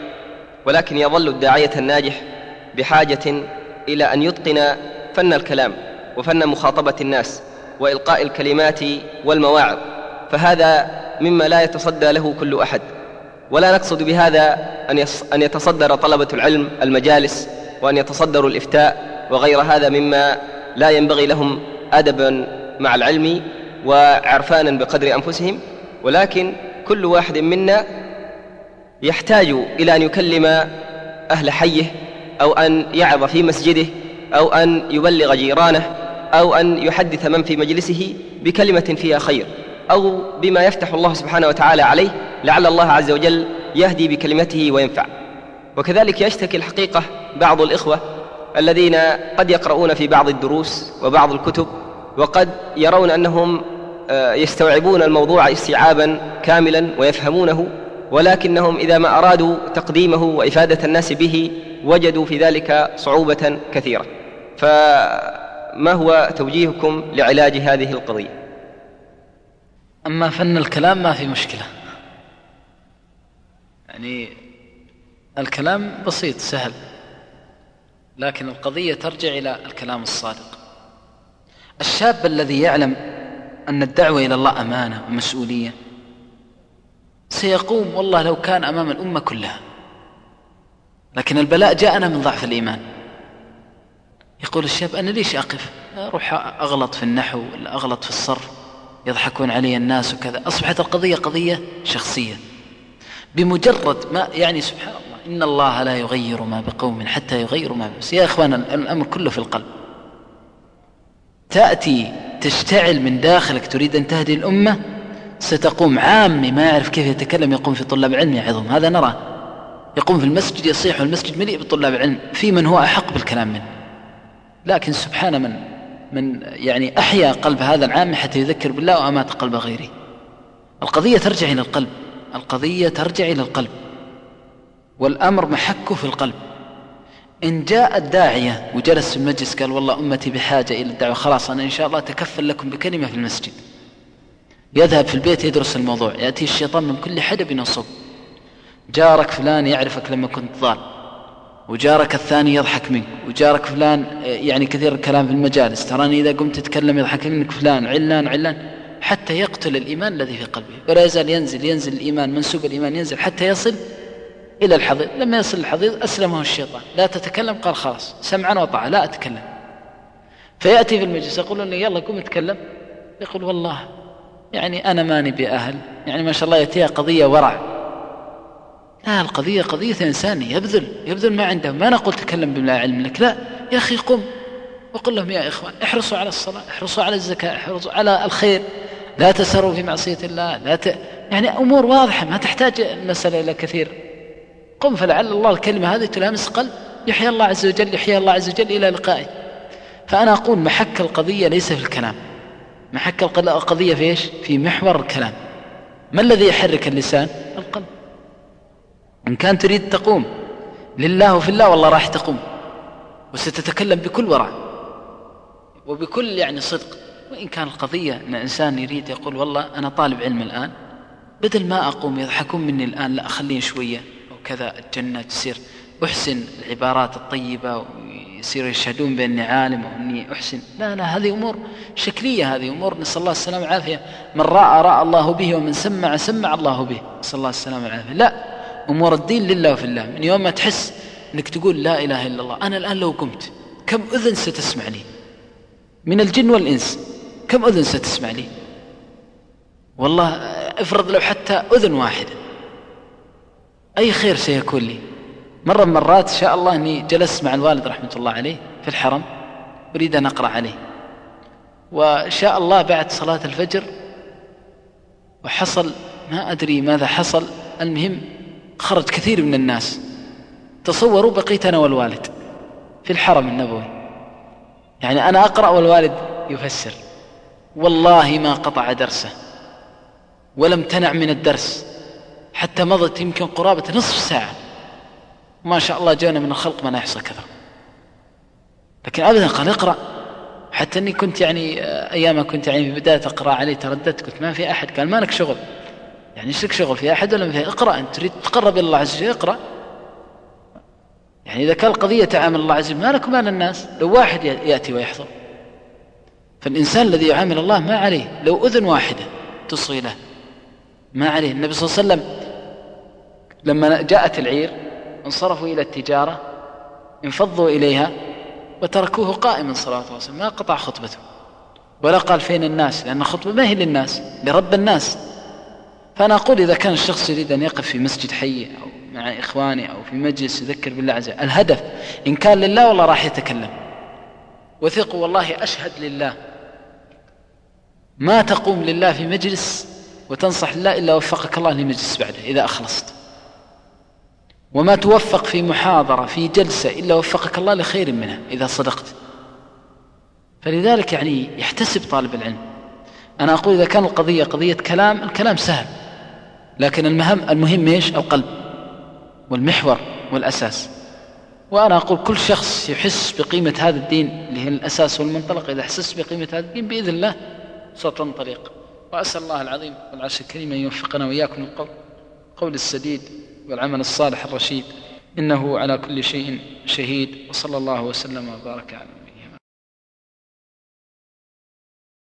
ولكن يظل الداعية الناجح بحاجة إلى أن يتقن فن الكلام وفن مخاطبة الناس. وإلقاء الكلمات والمواعظ فهذا مما لا يتصدى له كل أحد. ولا نقصد بهذا أن أن يتصدر طلبة العلم المجالس وأن يتصدروا الإفتاء وغير هذا مما لا ينبغي لهم أدبا مع العلم وعرفانا بقدر أنفسهم. ولكن كل واحد منا يحتاج إلى أن يكلم أهل حيه أو أن يعظ في مسجده أو أن يبلغ جيرانه أو أن يحدث من في مجلسه بكلمة فيها خير أو بما يفتح الله سبحانه وتعالى عليه لعل الله عز وجل يهدي بكلمته وينفع. وكذلك يشتكي الحقيقة بعض الإخوة الذين قد يقرؤون في بعض الدروس وبعض الكتب وقد يرون أنهم آه، يستوعبون الموضوع استيعابا كاملا ويفهمونه ولكنهم إذا ما أرادوا تقديمه وإفادة الناس به وجدوا في ذلك صعوبة كثيرة. فما هو توجيهكم لعلاج هذه القضية؟ أما فن الكلام ما في مشكلة. يعني الكلام بسيط سهل. لكن القضية ترجع إلى الكلام الصادق. الشاب الذي يعلم أن الدعوة إلى الله أمانة ومسؤولية سيقوم والله لو كان أمام الأمة كلها. لكن البلاء جاءنا من ضعف الإيمان. يقول الشاب أنا ليش أقف؟ أروح أغلط في النحو ولا أغلط في الصرف؟ يضحكون علي الناس وكذا. أصبحت القضية قضية شخصية. بمجرد ما يعني سبحان الله إن الله لا يغير ما بقوم حتى يغيروا ما بس يا إخوان الأمر كله في القلب. تأتي تشتعل من داخلك تريد أن تهدي الأمة ستقوم عامي ما يعرف كيف يتكلم يقوم في طلاب العلم يعظهم هذا نرى. يقوم في المسجد يصيح والمسجد مليء بطلاب العلم في من هو أحق بالكلام منه. لكن سبحان من من يعني أحيا قلب هذا العام حتى يذكر بالله وأمات قلب غيره القضية ترجع إلى القلب القضية ترجع إلى القلب. والأمر محكه في القلب. إن جاء الداعية وجلس في المجلس قال والله أمتي بحاجة إلى الدعوة خلاص أنا إن شاء الله تكفل لكم بكلمة في المسجد. يذهب في البيت يدرس الموضوع يأتي الشيطان من كل حدب ينصب. جارك فلان يعرفك لما كنت ضال. وجارك الثاني يضحك منك وجارك فلان يعني كثير الكلام في المجالس تراني إذا قمت تتكلم يضحك منك فلان علان علان حتى يقتل الإيمان الذي في قلبه ولا يزال ينزل ينزل الإيمان منسوب الإيمان ينزل حتى يصل إلى الحضيض لما يصل الحضيض أسلمه الشيطان لا تتكلم قال خلاص سمعا وطاعة لا أتكلم. فيأتي في المجلس يقولون لي يلا قم اتكلم. يقول والله يعني أنا ماني بأهل يعني ما شاء الله يأتيها قضية ورع. لا القضية قضية إنساني يبذل يبذل ما عنده. ما نقول تكلم بما علم لك لا. يا أخي قم وقل لهم يا إخوان احرصوا على الصلاة احرصوا على الزكاة احرصوا على الخير. لا تسروا في معصية الله لا ت... يعني أمور واضحة ما تحتاج المسألة إلى كثير. قم فلعل الله الكلمة هذه تلامس قلب. يحيى الله عز وجل يحيى الله عز وجل إلى لقائه. فأنا أقول محك القضية ليس في الكلام. محك القضية في إيش؟ في محور الكلام. ما الذي يحرك اللسان؟ القلب. إن كان تريد تقوم لله وفي الله والله راح تقوم. وستتكلم بكل ورع وبكل يعني صدق. وإن كان القضية أن إنسان يريد يقول والله أنا طالب علم الآن بدل ما أقوم يضحكون مني الآن لا أخليه شوية أو كذا الجنة تصير أحسن العبارات الطيبة ويصيروا يشهدون بأني عالم وأني أحسن. لا لا هذه أمور شكلية هذه أمور. نسأل الله السلامة والعافية. من رأى رأى الله به ومن سمع سمع الله به. نسأل الله السلامة والعافية. لا أمور الدين لله وفي الله. من يوم ما تحس أنك تقول لا إله إلا الله. أنا الآن لو قمت كم أذن ستسمع لي؟ من الجن والإنس كم أذن ستسمع لي؟ والله افرض لو حتى أذن واحدة. أي خير سيكون لي؟ مرة من مرات شاء الله أني جلست مع الوالد رحمة الله عليه في الحرم أريد أن أقرأ عليه. وشاء الله بعد صلاة الفجر وحصل ما أدري ماذا حصل المهم خرج كثير من الناس. تصوروا بقيت أنا والوالد في الحرم النبوي. يعني أنا أقرأ والوالد يفسر. والله ما قطع درسه. ولم تنع من الدرس. حتى مضت يمكن قرابة نصف ساعة. ما شاء الله جانا من الخلق ما لا يحصى كثر لكن أبدا قال أقرأ. حتى أني كنت يعني أيام كنت يعني في بداية أقرأ عليه ترددت. قلت ما في أحد. قال ما لك شغل. يعني إيش لك شغل في أحد ولا في اقرأ أنت تريد تقرب إلى الله عز وجل اقرأ. يعني إذا كان القضية تعامل الله عز وجل ما لك مال الناس؟ لو واحد يأتي ويحضر فالإنسان الذي يعامل الله ما عليه. لو أذن واحدة تصغي له ما عليه. النبي صلى الله عليه وسلم لما جاءت العير انصرفوا إلى التجارة انفضوا إليها وتركوه قائما صلى الله عليه وسلم ما قطع خطبته. ولا قال فين الناس؟ لأن الخطبة ما هي للناس لرب الناس. فأنا أقول إذا كان الشخص يريد أن يقف في مسجد حي أو مع إخواني أو في مجلس يذكر بالله عز وجل الهدف إن كان لله والله راح يتكلم. وثقوا والله أشهد لله. ما تقوم لله في مجلس وتنصح لله إلا وفقك الله لمجلس بعده إذا أخلصت. وما توفق في محاضرة في جلسة إلا وفقك الله لخير منها إذا صدقت. فلذلك يعني يحتسب طالب العلم. أنا أقول إذا كان القضية قضية كلام الكلام سهل. لكن المهم المهم إيش؟ القلب والمحور والأساس. وأنا أقول كل شخص يحس بقيمة هذا الدين اللي هي الأساس والمنطلق. إذا حسس بقيمة هذا الدين بإذن الله ستنطلق. وأسأل الله العظيم والعرش الكريم أن يوفقنا وإياكم القول قول السديد والعمل الصالح الرشيد. إنه على كل شيء شهيد. وصلى الله وسلم وبارك على